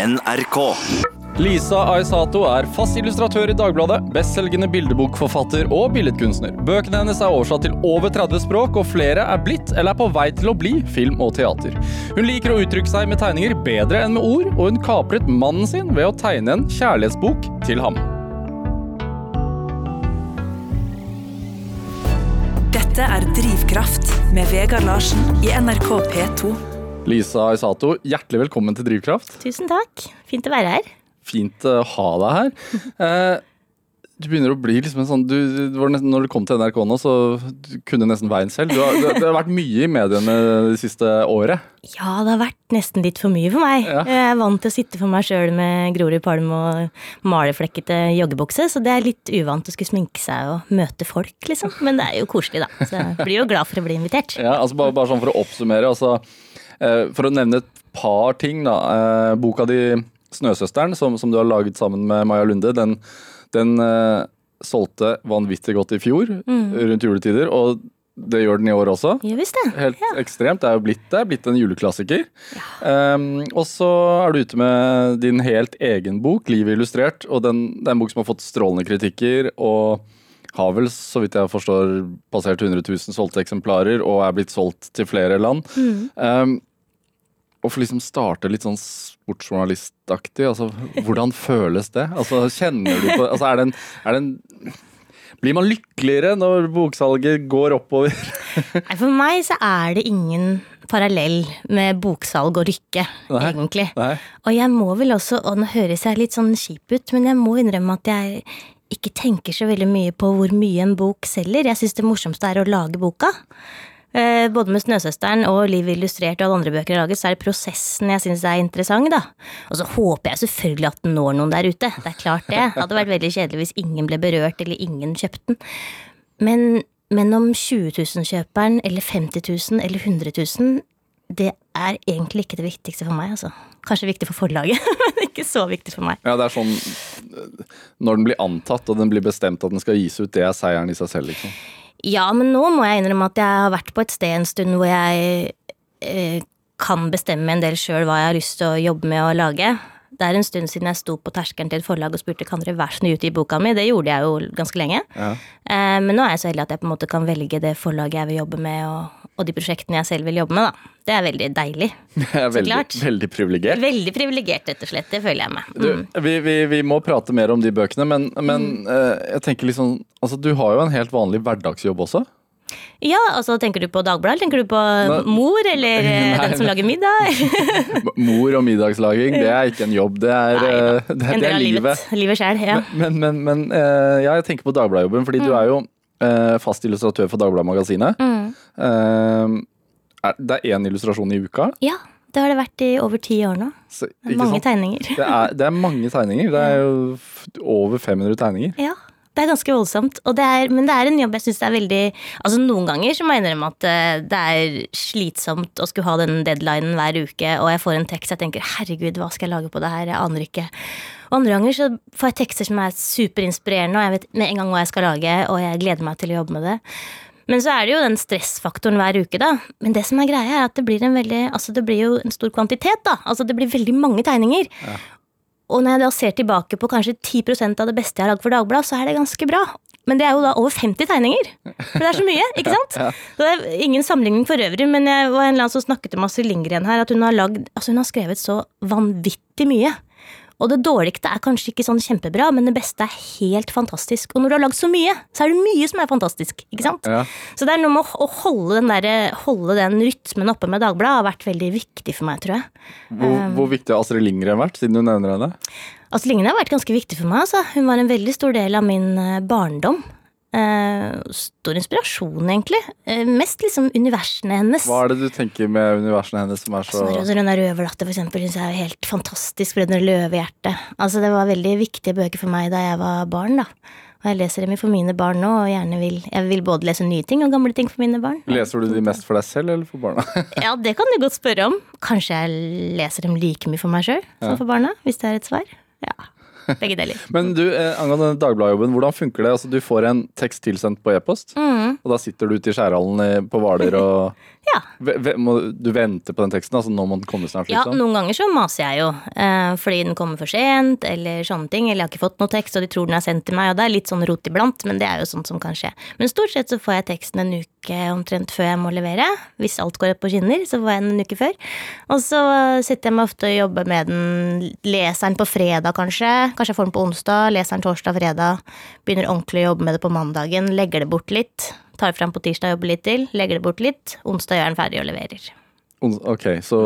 NRK. Lisa Aisato er fast illustratør i Dagbladet, bestselgende bildebokforfatter og billedkunstner. Bøkene hennes er oversatt til over 30 språk, og flere er blitt eller er på vei til å bli film og teater. Hun liker å uttrykke seg med tegninger bedre enn med ord, og hun kapret mannen sin ved å tegne en kjærlighetsbok til ham. Dette er Drivkraft med Vegard Larsen i NRK P2. Lisa Isato, hjertelig velkommen til Drivkraft. Tusen takk. Fint å være her. Fint å ha deg her. Eh, du begynner å bli liksom en sånn du, du, nesten, Når du kom til NRK nå, så du kunne nesten veien selv. Du har, det, det har vært mye i mediene det siste året. Ja, det har vært nesten litt for mye for meg. Ja. Jeg er vant til å sitte for meg sjøl med Grorud Palm og maleflekkete joggebukse, så det er litt uvant å skulle sminke seg og møte folk, liksom. Men det er jo koselig, da. Så jeg blir jo glad for å bli invitert. Ja, altså bare, bare sånn for å oppsummere. Altså, for å nevne et par ting, da. Eh, boka di 'Snøsøsteren', som, som du har laget sammen med Maja Lunde, den, den uh, solgte vanvittig godt i fjor, rundt juletider. Og det gjør den i år også. Jeg visste. det. Helt ekstremt. Det er jo blitt, det blitt en juleklassiker. Um, og så er du ute med din helt egen bok, 'Livet illustrert'. og den, Det er en bok som har fått strålende kritikker. og har vel, så vidt jeg forstår, passert 100 000 solgte eksemplarer og er blitt solgt til flere land. Um, og for liksom starte litt sånn sportsjournalistaktig, altså hvordan føles det? Altså kjenner du på Altså er det en, er det en Blir man lykkeligere når boksalget går oppover? Nei, For meg så er det ingen parallell med boksalg og rykke, Nei. egentlig. Nei. Og jeg må vel også, og nå høres jeg litt sånn kjip ut, men jeg må innrømme at jeg ikke tenker så veldig mye på hvor mye en bok selger. Jeg syns det morsomste er å lage boka. Eh, Både med 'Snøsøsteren' og 'Liv illustrert' og alle andre bøker jeg har laget, så er det prosessen jeg syns er interessant, da. Og så håper jeg selvfølgelig at den når noen der ute. Det er klart det. Det hadde vært veldig kjedelig hvis ingen ble berørt, eller ingen kjøpte den. Men, men om 20 000-kjøperen, eller 50 000, eller 100 000, det er egentlig ikke det viktigste for meg, altså. Kanskje viktig for forlaget, men ikke så viktig for meg. Ja, det er sånn Når den blir antatt og den blir bestemt at den skal gis ut, det er seieren i seg selv, liksom. Ja, men nå må jeg innrømme at jeg har vært på et sted en stund hvor jeg eh, kan bestemme en del sjøl hva jeg har lyst til å jobbe med og lage. Det er en stund siden jeg sto på terskelen til et forlag og spurte kan dere være så snill utgi boka mi. Det gjorde jeg jo ganske lenge. Ja. Eh, men nå er jeg så heldig at jeg på en måte kan velge det forlaget jeg vil jobbe med, og, og de prosjektene jeg selv vil jobbe med. da. Det er veldig deilig. Jeg er veldig, veldig privilegert. Veldig privilegert, rett og slett. Det føler jeg meg. Du, Mm. vi, vi, vi må prate mer om de bøkene, men, men øh, jeg tenker liksom Altså, du har jo en helt vanlig hverdagsjobb også. Ja, altså tenker du på Dagbladet, tenker du på mor, eller eh, Nei, den som lager middag? Mor og middagslaging, det er ikke en jobb. Det er, Nei, øh, det, det er livet. livet. Sjæl, ja. Men, men, men ja, jeg tenker på Dagbladet-jobben, fordi Mm. du er jo fast illustratør for Dagbladet-magasinet. Mm. Eh, er- det er én illustrasjon i uka. Ja, det har det vært i over ti år nå. Så, Mange sant? tegninger. Det er, det er mange tegninger. Det er jo over 500 tegninger. Ja, det er ganske voldsomt. Og det er, men det er en jobb jeg syns er veldig Altså Noen ganger så må jeg innrømme at eh, det er slitsomt å skulle ha den deadlinen hver uke, og jeg får en tekst jeg tenker 'herregud, hva skal jeg lage på det her', jeg aner ikke. Og andre ganger så får jeg tekster som er superinspirerende, og jeg vet med en gang hva jeg skal lage, og jeg gleder meg til å jobbe med det. Men så er det jo den stressfaktoren hver uke, da. Men det som er greia, er at det blir en veldig Altså det blir jo en stor kvantitet, da. Altså det blir veldig mange tegninger. Og når jeg da ser tilbake på kanskje 10% av det beste jeg har lagd for Dagbladet, så er det ganske bra. Men det er jo da over 50 tegninger. For det er så mye, ikke sant? Så det er ingen sammenligning for øvrig, men jeg var en eller annen som snakket om Astrid Lindgren her, at hun har, lagd, altså hun har skrevet så vanvittig mye. Og det dårligste er kanskje ikke sånn kjempebra, men det beste er helt fantastisk. Og når du har lagd så mye, så er det mye som er fantastisk, ikke sant? Ja. Så det er noe med å holde den, der, holde den rytmen oppe med Dagbladet har vært veldig viktig for meg, tror jeg. Hvor, Um. hvor viktig har Astrid Lindgren vært, siden du nevner henne? Astrid Lindgren har vært ganske viktig for meg. Altså. Hun var en veldig stor del av min eh, barndom. Eh, stor inspirasjon, egentlig. Eh, mest liksom universene hennes. Hva er det du tenker med universene hennes som er så Altså, Rønna Røverdatter, for eksempel, synes jeg er helt fantastisk. Brødrene Løvehjerte. Altså, det var veldig viktige bøker for meg da jeg var barn, da. Og jeg leser dem for mine barn nå, og gjerne vil Jeg vil både lese nye ting og gamle ting for mine barn. Leser du de mest for deg selv eller for barna? Ja, det kan du godt spørre om. Kanskje jeg leser dem like mye for meg sjøl som for barna, hvis det er et svar. Ja. Begge deler. Men du, eh, angående Dagbladet-jobben, hvordan funker det? Altså, du får en tekst tilsendt på e-post, Mm, og da sitter du ute i skjærhallen på Hvaler og ja. Må du vente på den teksten? Altså nå må den komme snart, Ja, liksom? noen ganger så maser jeg jo, eh, fordi den kommer for sent, eller sånne ting. Eller jeg har ikke fått noe tekst, og de tror den er sendt til meg, og det er litt sånn rot iblant, men det er jo sånt som kan skje. Men stort sett så får jeg teksten en uke omtrent før jeg må levere. Hvis alt går opp på skinner, så får jeg den en uke før. Og så sitter jeg meg ofte og jobber med den, leser den på fredag kanskje. Kanskje jeg får den på onsdag, leser den torsdag, fredag. Begynner ordentlig å jobbe med det på mandagen, legger det bort litt. Tar fram på tirsdag, jobber litt til, legger det bort litt. Onsdag gjør den ferdig og leverer. Ok, så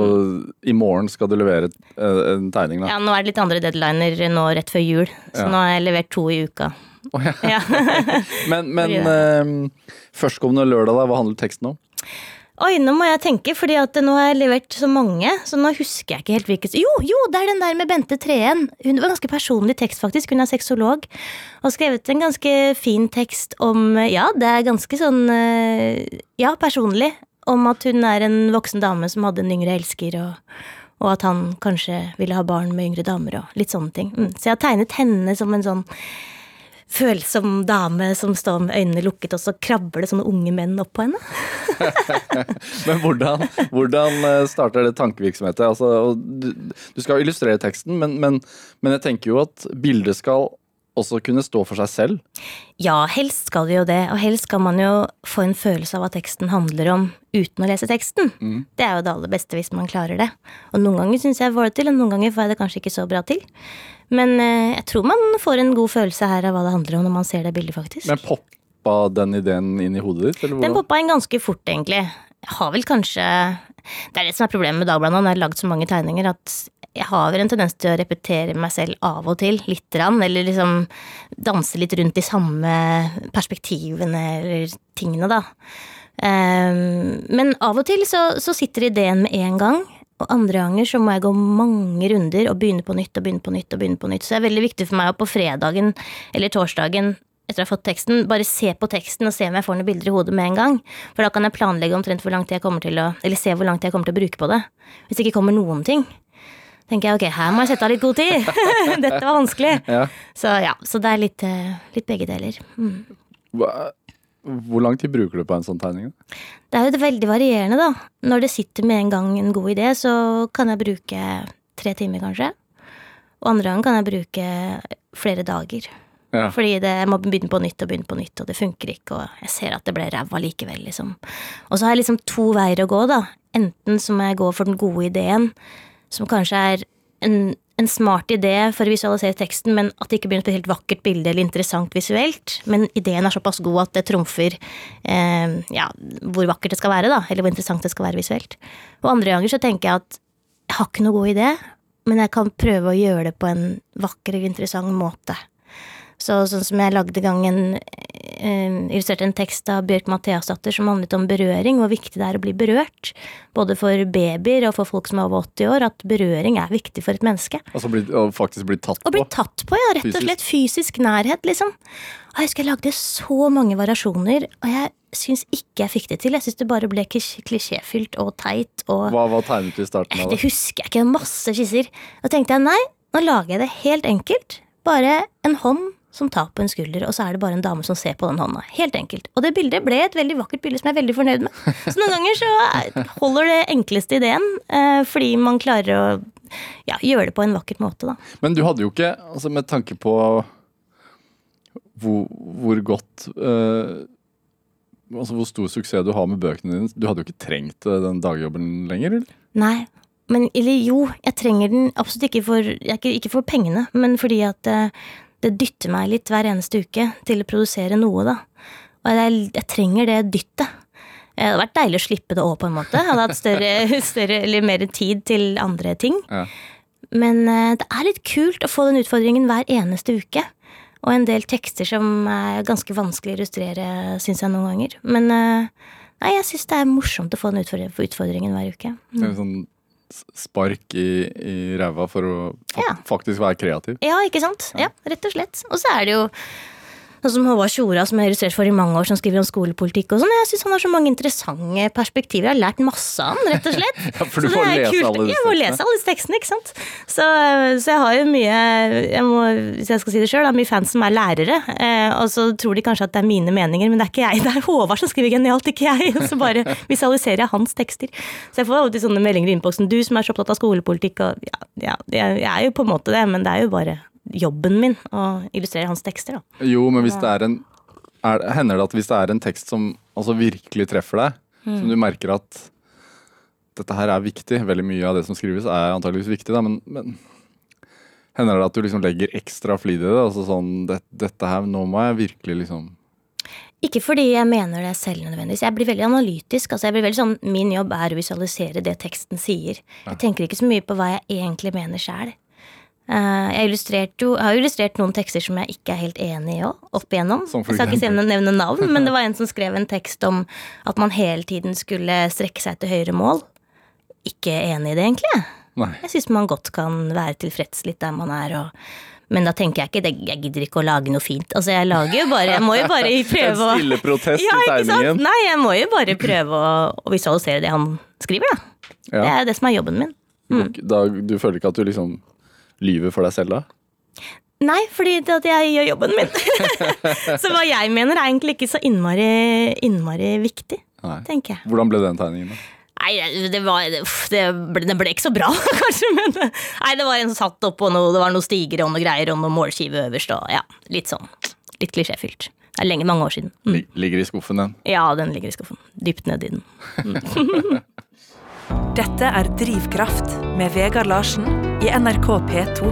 i morgen skal du levere eh, en tegning, da? Ja, nå er det litt andre deadliner nå rett før jul, så Ja. nå har jeg levert to i uka. Oh, ja. Ja. Men, men eh, førstkommende lørdag, da, hva handler teksten om? Oi, nå må jeg tenke, fordi at nå har jeg levert så mange, så nå husker jeg ikke helt hvilket Jo, jo, det er den der med Bente Treen. Hun var ganske personlig tekst, faktisk. Hun er sexolog. Og skrevet en ganske fin tekst om Ja, det er ganske sånn eh, Ja, personlig. Om at hun er en voksen dame som hadde en yngre elsker, og, og at han kanskje ville ha barn med yngre damer, og litt sånne ting. Mm. Så jeg har tegnet henne som en sånn følsom dame som står med øynene lukket, og så krabber det sånne unge menn opp på henne. Men hvordan, hvordan eh, starter det tankevirksomhetet? Altså, du, du skal illustrere teksten, men, men, men jeg tenker jo at bildet skal også kunne stå for seg selv. Ja, helst skal det jo det, og helst skal man jo få en følelse av hva teksten handler om uten å lese teksten. Det er jo det aller beste hvis man klarer det. Og noen ganger syns jeg jeg får det til, og noen ganger får jeg det kanskje ikke så bra til. Men eh, jeg tror man får en god følelse her av hva det handler om når man ser det bildet, faktisk. Men poppa den ideen inn i hodet ditt? Den poppa inn ganske fort, egentlig. Jeg har vel kanskje Det er det som er problemet med Dagbladet Han har lagd så mange tegninger, at jeg har vel en tendens til å repetere meg selv av og til, lite grann. Eller liksom danse litt rundt de samme perspektivene eller tingene, da. Ehm, men av og til så, så sitter ideen med en gang. Og andre ganger så må jeg gå mange runder og begynne på nytt og begynne på nytt. og begynne på nytt. Så det er veldig viktig for meg å på fredagen eller torsdagen etter å ha fått teksten, bare se på teksten og se om jeg får noen bilder i hodet med en gang. For da kan jeg planlegge omtrent hvor lang tid jeg kommer til å Eller se hvor lang tid jeg kommer til å bruke på det. Hvis det ikke kommer noen ting, tenker jeg ok, her må jeg sette av litt god tid. Dette var vanskelig. Ja. Så ja, så det er litt, eh, litt begge deler. Mm. Hva- Hvor lang tid bruker du på en sånn tegning? Det er jo veldig varierende, da. Når det sitter med en gang en god idé, så kan jeg bruke tre timer, kanskje. Og andre ganger kan jeg bruke flere dager. Ja. Fordi det, jeg må begynne på nytt og begynne på nytt, og det funker ikke, og jeg ser at det ble ræva likevel, liksom. Og så har jeg liksom to veier å gå, da. Enten så må jeg gå for den gode ideen, som kanskje er en, en smart idé for å visualisere teksten, men at det ikke blir et spesielt vakkert bilde eller interessant visuelt. Men ideen er såpass god at det trumfer eh, ja, hvor vakkert det skal være, da, eller hvor interessant det skal være visuelt. Og andre ganger så tenker jeg at jeg har ikke noe god idé, men jeg kan prøve å gjøre det på en vakker eller interessant måte. Så sånn som jeg lagde gang en illustrerte en tekst av Bjørk Matheasdatter som handlet om berøring, hvor viktig det er å bli berørt. Både for babyer og for folk som er over 80 år, at berøring er viktig for et menneske. Altså bli, og faktisk bli tatt på? Å bli tatt på, ja. Rett og slett fysisk nærhet, liksom. Og jeg husker jeg lagde så mange variasjoner, og jeg syns ikke jeg fikk det til. Jeg syns det bare ble klisj- klisjéfylt og teit og Hva var tegnet i starten av det det? husker jeg ikke. Masse skisser. Da tenkte jeg nei, nå lager jeg det helt enkelt. Bare en hånd som tar på en skulder, og så er det bare en dame som ser på den hånda. Helt enkelt. Og det bildet ble et veldig vakkert bilde som jeg er veldig fornøyd med. Så noen ganger så er- holder det enkleste ideen, eh, fordi man klarer å ja, gjøre det på en vakker måte, da. Men du hadde jo ikke, altså med tanke på hvor, hvor godt uh, Altså hvor stor suksess du har med bøkene dine, du hadde jo ikke trengt eh, den dagjobben lenger, eller? Nei, men eller jo, jeg trenger den absolutt ikke for, ikke, ikke for pengene, men fordi at det dytter meg litt hver eneste uke til å produsere noe, da. Og jeg, jeg trenger det dyttet. Eh, Det hadde vært deilig å slippe det òg, på en måte. Jeg hadde hatt større, større eller mer tid til andre ting. Ja. Men eh, det er litt kult å få den utfordringen hver eneste uke. Og en del tekster som er ganske vanskelig å illustrere, syns jeg noen ganger. Men eh, nei, jeg syns det er morsomt å få den utfordringen, hver uke. Det er en sånn spark i, i ræva for å fa Ja. faktisk være kreativ. Ja, ikke sant? Ja, rett og slett. Og så er det jo Sånn som Håvard Tjora, som jeg har illustrert for i mange år, som skriver om skolepolitikk og sånn. Jeg syns han har så mange interessante perspektiver. Jeg har lært masse av han, rett og slett. Ja, for du får lese kult. alle disse Jeg må lese alle disse tekstene, ikke sant. Så, så jeg har jo mye jeg må, Hvis jeg skal si det sjøl, mye fans som er lærere. Eh, og så tror de kanskje at det er mine meninger, men det er ikke jeg. Det er Håvard som skriver genialt, ikke jeg. Og så bare visualiserer jeg hans tekster. Så jeg får alltid sånne meldinger i innboksen. Du som er så opptatt av skolepolitikk og ja, ja, jeg er jo på en måte det, men det er jo bare jobben min å illustrere hans tekster, da. Jo, men hvis det er en er, Hender det at hvis det er en tekst som altså virkelig treffer deg, Mm. som du merker at dette her er viktig, veldig mye av det som skrives er antageligvis viktig, da, men, men hender det at du liksom legger ekstra flid i det? Altså sånn det, Dette her, nå må jeg virkelig liksom Ikke fordi jeg mener det selv nødvendigvis. Jeg blir veldig analytisk. altså jeg blir veldig sånn, Min jobb er å visualisere det teksten sier. Jeg tenker ikke så mye på hva jeg egentlig mener sjæl. Jeg, jo- jeg har illustrert noen tekster som jeg ikke er helt enig i òg, opp igjennom. Jeg skal ikke nevne navn, men det var en som skrev en tekst om at man hele tiden skulle strekke seg til høyere mål. Ikke enig i det, egentlig. Nei. Jeg syns man godt kan være tilfreds litt der man er. Og, men da tenker jeg ikke Jeg gidder ikke å lage noe fint. Altså, jeg lager jo bare Jeg må jo bare prøve å stille protest ja, i tegningen. Nei, jeg må jo bare prøve å, å visualisere det han skriver, da. Det er det som er jobben min. Da, du føler ikke at du liksom lyver for deg selv da? Nei, fordi det at jeg gjør jobben min. så hva jeg mener er egentlig ikke så innmari, innmari viktig, Nei. tenker jeg. Hvordan ble den tegningen? da? Nei, det var det ble, det ble ikke så bra, kanskje, men Nei, det var en som satt oppå noe, det var noe stiger og noe greier og noe målskive øverst og ja, litt sånn. Litt klisjéfylt. Det er lenge, mange år siden. Mm. Ligger i skuffen den? Ja, den ligger i skuffen. Dypt nedi den. Dette er Drivkraft med Vegard Larsen i NRK P2.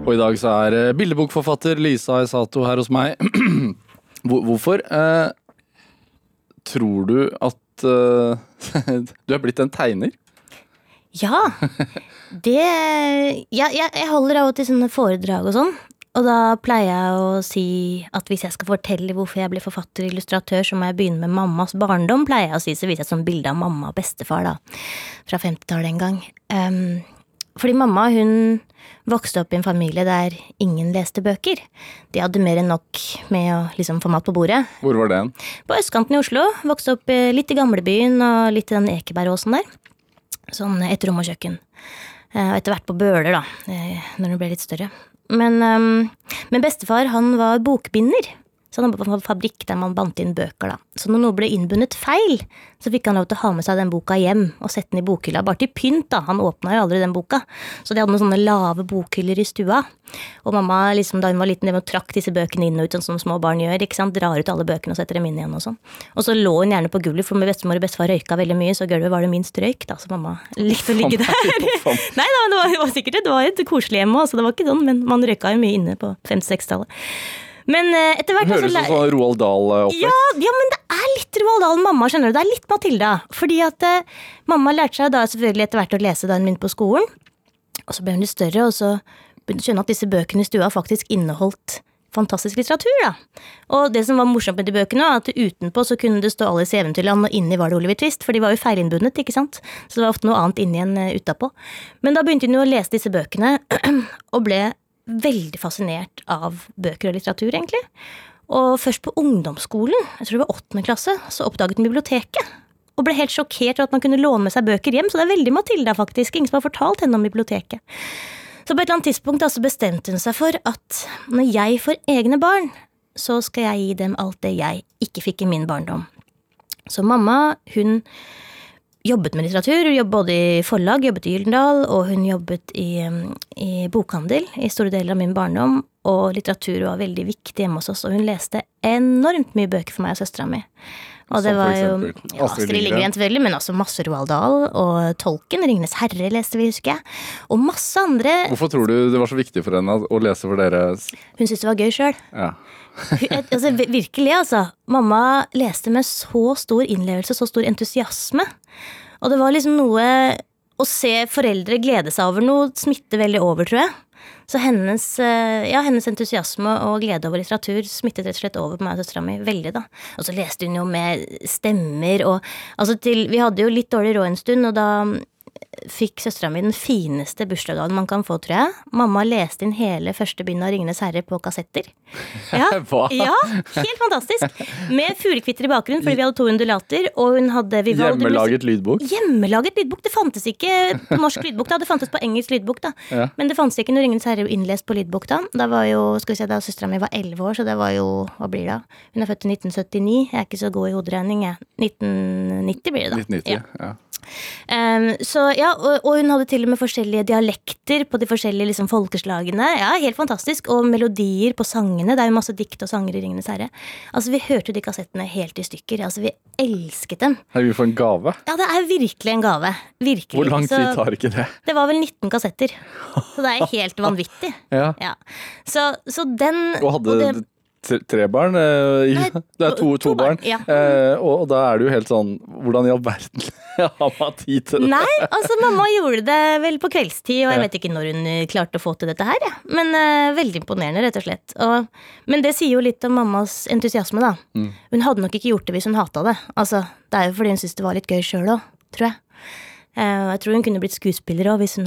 Og i dag så er eh, bildebokforfatter Lisa Isato her hos meg. Hvorfor eh, tror du at eh, du er blitt en tegner? Ja, det ja, jeg, jeg holder av og til sånne foredrag og sånn. Og da pleier jeg å si at hvis jeg skal fortelle hvorfor jeg ble forfatter og illustratør, så må jeg begynne med mammas barndom, pleier jeg å si. Så viser jeg et sånt bilde av mamma og bestefar, da. Fra 50-tallet en gang. Um, fordi mamma, hun vokste opp i en familie der ingen leste bøker. De hadde mer enn nok med å liksom få mat på bordet. Hvor var det? På østkanten i Oslo. Vokste opp eh, litt i gamlebyen og litt i den Ekebergåsen der. Sånn et rom og kjøkken. Eh, Og etter hvert på Bøler, da, eh, når hun ble litt større. Men, ehm, men bestefar, han var bokbinder. Så han jobbet på en fabrikk der man bandt inn bøker, da. Så når noe ble innbundet feil, så fikk han lov til å ha med seg den boka hjem og sette den i bokhylla. Bare til pynt, da. Han åpna jo aldri den boka. Så de hadde noen sånne lave bokhyller i stua. Og mamma, liksom, da hun var liten, og trakk disse bøkene inn og ut, sånn som små barn gjør. ikke sant? Drar ut alle bøkene og setter dem inn igjen og sånn. Og så lå hun gjerne på gulvet, for med bestemor og bestefar røyka veldig mye, så gulvet var det minst røyk, da. Så mamma likte å ligge der. Nei da, det var, det var sikkert det var et koselig hjem òg, så det var ikke sånn, men man røyka jo mye inne på 50-60-tallet. Men eh, etter hvert Høres ut som sånn Roald Dahl-oppvekst. ja, ja, men det er litt Roald Dahl mamma, skjønner du. Det er litt Matilda. Fordi at uh, mamma lærte seg da selvfølgelig etter hvert å lese da hun begynte på skolen. Og så ble hun litt større, og så begynte hun å skjønne at disse bøkene i stua faktisk inneholdt fantastisk litteratur. da. Og det som var morsomt med de bøkene, var at utenpå så kunne det stå Alice i Eventyrland, og inni var det Oliver Twist, for de var jo feilinnbundet, ikke sant. Så det var ofte noe annet inni enn eh, utapå. Men da begynte hun jo å lese disse bøkene, og ble veldig fascinert av bøker og litteratur, egentlig. Og først på ungdomsskolen, jeg tror det var åttende klasse, så oppdaget hun biblioteket. Og ble helt sjokkert over at man kunne låne med seg bøker hjem. Så det er veldig Matilda, faktisk. Ingen som har fortalt henne om biblioteket. Så på et eller annet tidspunkt altså bestemte hun seg for at når jeg får egne barn, så skal jeg gi dem alt det jeg ikke fikk i min barndom. Så mamma, hun jobbet med litteratur. Hun jobbet både i forlag, jobbet i Gyldendal, og hun jobbet i, um, i bokhandel i store deler av min barndom. Og litteratur var veldig viktig hjemme hos oss, og hun leste enormt mye bøker for meg og søstera mi. Og det var jo ja, Astrid. Lindgren, selvfølgelig, men også masse Roald Dahl og Tolken. Ringenes herre leste vi, husker jeg. Og masse andre. Hvorfor tror du det var så viktig for henne å lese for dere? Hun syntes det var gøy sjøl. Ja. Altså, virkelig, altså. Mamma leste med så stor innlevelse, så stor entusiasme. Og det var liksom noe Å se foreldre glede seg over noe smitter veldig over, tror jeg. Så hennes, eh, ja, hennes entusiasme og glede over litteratur smittet rett og slett over på meg og søstera mi veldig, da. Og så leste hun jo med stemmer og Altså til Vi hadde jo litt dårlig råd en stund, og da fikk søstera mi den fineste bursdagsgaven man kan få, tror jeg. Mamma leste inn hele første bind av Ringenes herre på kassetter. Ja, ja helt fantastisk. Med fuglekvitter i bakgrunnen, fordi vi hadde to undulater. Og hun hadde Vivaldi Hjemmelaget lydbok? Hjemmelaget lydbok. Det fantes ikke på norsk lydbok da, det fantes på engelsk lydbok. da. Ja. Men det fantes ikke noe Ringenes herre innlest på lydbok da. Da var jo, skal vi se, da søstera mi var elleve år, så det var jo Hva blir det da? Hun er født i 1979. Jeg er ikke så god i hoderegning, jeg. 1990 blir det da. 1990. Ja. Ja. Um, så ja, og, og hun hadde til og med forskjellige dialekter på de forskjellige liksom, folkeslagene. Ja, Helt fantastisk. Og melodier på sangene. Det er jo masse dikt og sanger i Ringenes herre. Altså, Vi hørte de kassettene helt i stykker. Altså, Vi elsket dem. Er vi for en gave. Ja, det er virkelig en gave. Virkelig. Hvor lang tid tar ikke det? Det var vel 19 kassetter. Så det er helt vanvittig. Ja. Ja. Så, så den Og hadde det- tre, barn? eh, Nei, det er to, to- to barn, barn. ja. Eh, og, og da er det jo helt sånn Hvordan i all verden har man tid til det? Nei, altså mamma gjorde det vel på kveldstid, og jeg vet ikke når hun eh, klarte å få til dette her. Ja. Men eh, veldig imponerende, rett og slett. Og, men det sier jo litt om mammas entusiasme, da. Mm. Hun hadde nok ikke gjort det hvis hun hata det. Altså, Det er jo fordi hun syntes det var litt gøy sjøl òg, tror jeg. Eh, jeg tror hun kunne blitt skuespiller òg hvis,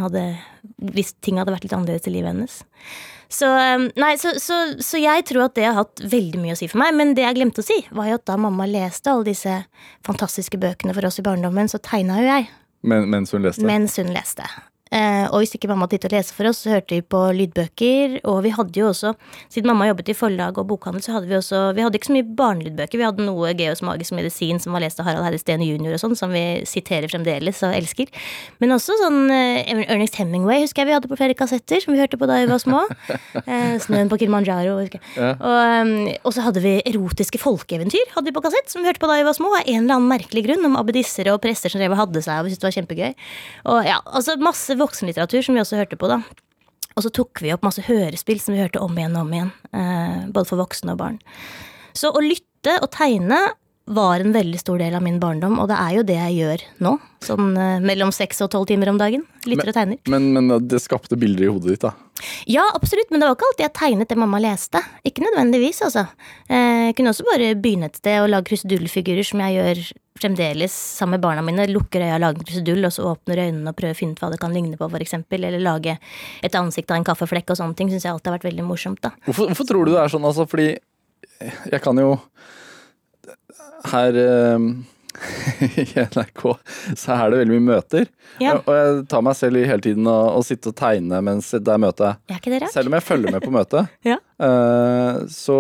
hvis ting hadde vært litt annerledes i livet hennes. Så, nei, så, så, så jeg tror at det har hatt veldig mye å si for meg. Men det jeg glemte å si, var jo at da mamma leste alle disse fantastiske bøkene for oss i barndommen, så tegna jo jeg Men, mens hun leste? mens hun leste. Eh, og hvis ikke mamma hadde tid til å lese for oss, så hørte vi på lydbøker. Og vi hadde jo også, siden mamma jobbet i forlag og bokhandel, så hadde vi også Vi hadde ikke så mye barnelydbøker. Vi hadde noe Geos magisk medisin som var lest av Harald Herre Steen jr. og sånn, som vi siterer fremdeles og elsker. Men også sånn eh, Ernest Hemingway husker jeg vi hadde på flere kassetter, som vi hørte på da vi var små. Eh, Snøen på Kilimanjaro. husker jeg. Ja. Og, um, og så hadde vi erotiske folkeeventyr hadde vi på kassett, som vi hørte på da vi var små. Av en eller annen merkelig grunn, om abbedisser og prester som drev og hadde seg og syntes det var kjempegøy. Og ja, altså masse voksenlitteratur som vi også hørte på, da. Og så tok vi opp masse hørespill som vi hørte om igjen og om igjen. Eh, både for voksne og barn. Så å lytte og tegne var en veldig stor del av min barndom, og det er jo det jeg gjør nå. Sånn eh, mellom seks og tolv timer om dagen. Lytter og tegner. Men, men det skapte bilder i hodet ditt, da. Ja, absolutt, men det var ikke alltid jeg tegnet det mamma leste. Ikke nødvendigvis, altså. Eh, Jeg kunne også bare begynne et sted og lage krusedullfigurer, som jeg gjør fremdeles sammen med barna mine. Lukker øya, lager en krusedull, og så åpner øynene og prøver å finne ut hva det kan ligne på, eksempel. Eller lage et ansikt av en kaffeflekk og sånne ting. Syns jeg alltid har vært veldig morsomt, da. Hvorfor, hvorfor tror du det er sånn, altså? Fordi jeg kan jo Her eh, i NRK så er det veldig mye møter. Ja. Og jeg tar meg selv i hele tiden å, å sitte og tegne mens det er møte. Er ikke det rart? Selv om jeg følger med på møtet, Ja. eh, så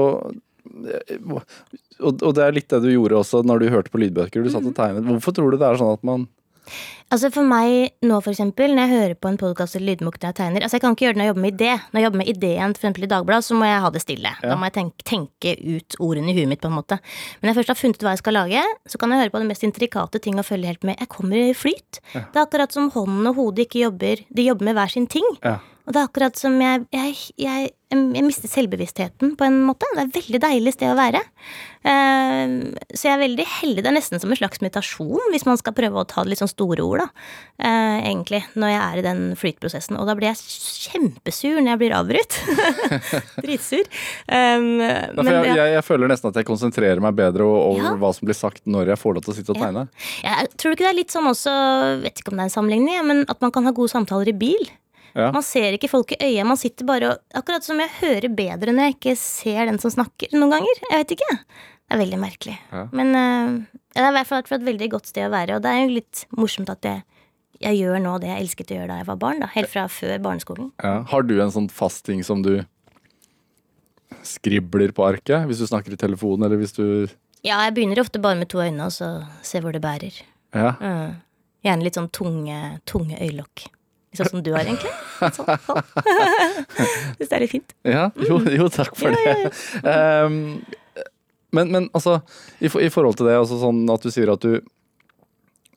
og, og det er litt det du gjorde også når du hørte på lydbøker. Du satt og tegnet. Hvorfor tror du det er sånn at man Altså For meg nå, for eksempel, når jeg hører på en podkast eller lydbok når jeg tegner Altså Jeg kan ikke gjøre det når jeg jobber med idé. Når jeg jobber med ideen for eksempel i Dagbladet, så må jeg ha det stille. Ja. Da må jeg tenke, tenke ut ordene i huet mitt, på en måte. Men når jeg først har funnet ut hva jeg skal lage, så kan jeg høre på de mest intrikate ting og følge helt med. Jeg kommer i flyt. Det er akkurat som hånden og hodet ikke jobber De jobber med hver sin ting. Ja. Og det er akkurat som jeg, jeg, jeg, jeg mister selvbevisstheten på en måte. Det er et veldig deilig sted å være. Eh, så jeg er veldig heldig. Det er nesten som en slags meditasjon, hvis man skal prøve å ta det litt sånn store ord, da. Eh, egentlig, når jeg er i den flytprosessen. Og da blir jeg kjempesur når jeg blir avbrutt. Dritsur. Um, Ja, jeg, jeg, føler nesten at jeg konsentrerer meg bedre over Ja. hva som blir sagt når jeg får lov til å sitte og Ja. tegne. Jeg tror du ikke det er litt sånn også, vet ikke om det er en sammenligning, men at man kan ha gode samtaler i bil. Ja. Man ser ikke folk i øyet, man sitter bare og Akkurat som jeg hører bedre når jeg ikke ser den som snakker, noen ganger. Jeg vet ikke. Det er veldig merkelig. Ja. Men uh, det er i hvert fall et veldig godt sted å være, og det er jo litt morsomt at jeg, jeg gjør nå det jeg elsket å gjøre da jeg var barn, da. Helt fra før barneskolen. Ja. Har du en sånn fast ting som du skribler på arket? Hvis du snakker i telefonen, eller hvis du Ja, jeg begynner ofte bare med to øyne, og så ser hvor det bærer. Ja. Mm. Gjerne litt sånn tunge, tunge øyelokk. Sånn som du har, egentlig. Sånn, sånn. Syns det er litt fint. ja. Jo, jo, takk for Ja, ja, det. Um, men, men altså, i, i forhold til det, altså sånn at du sier at du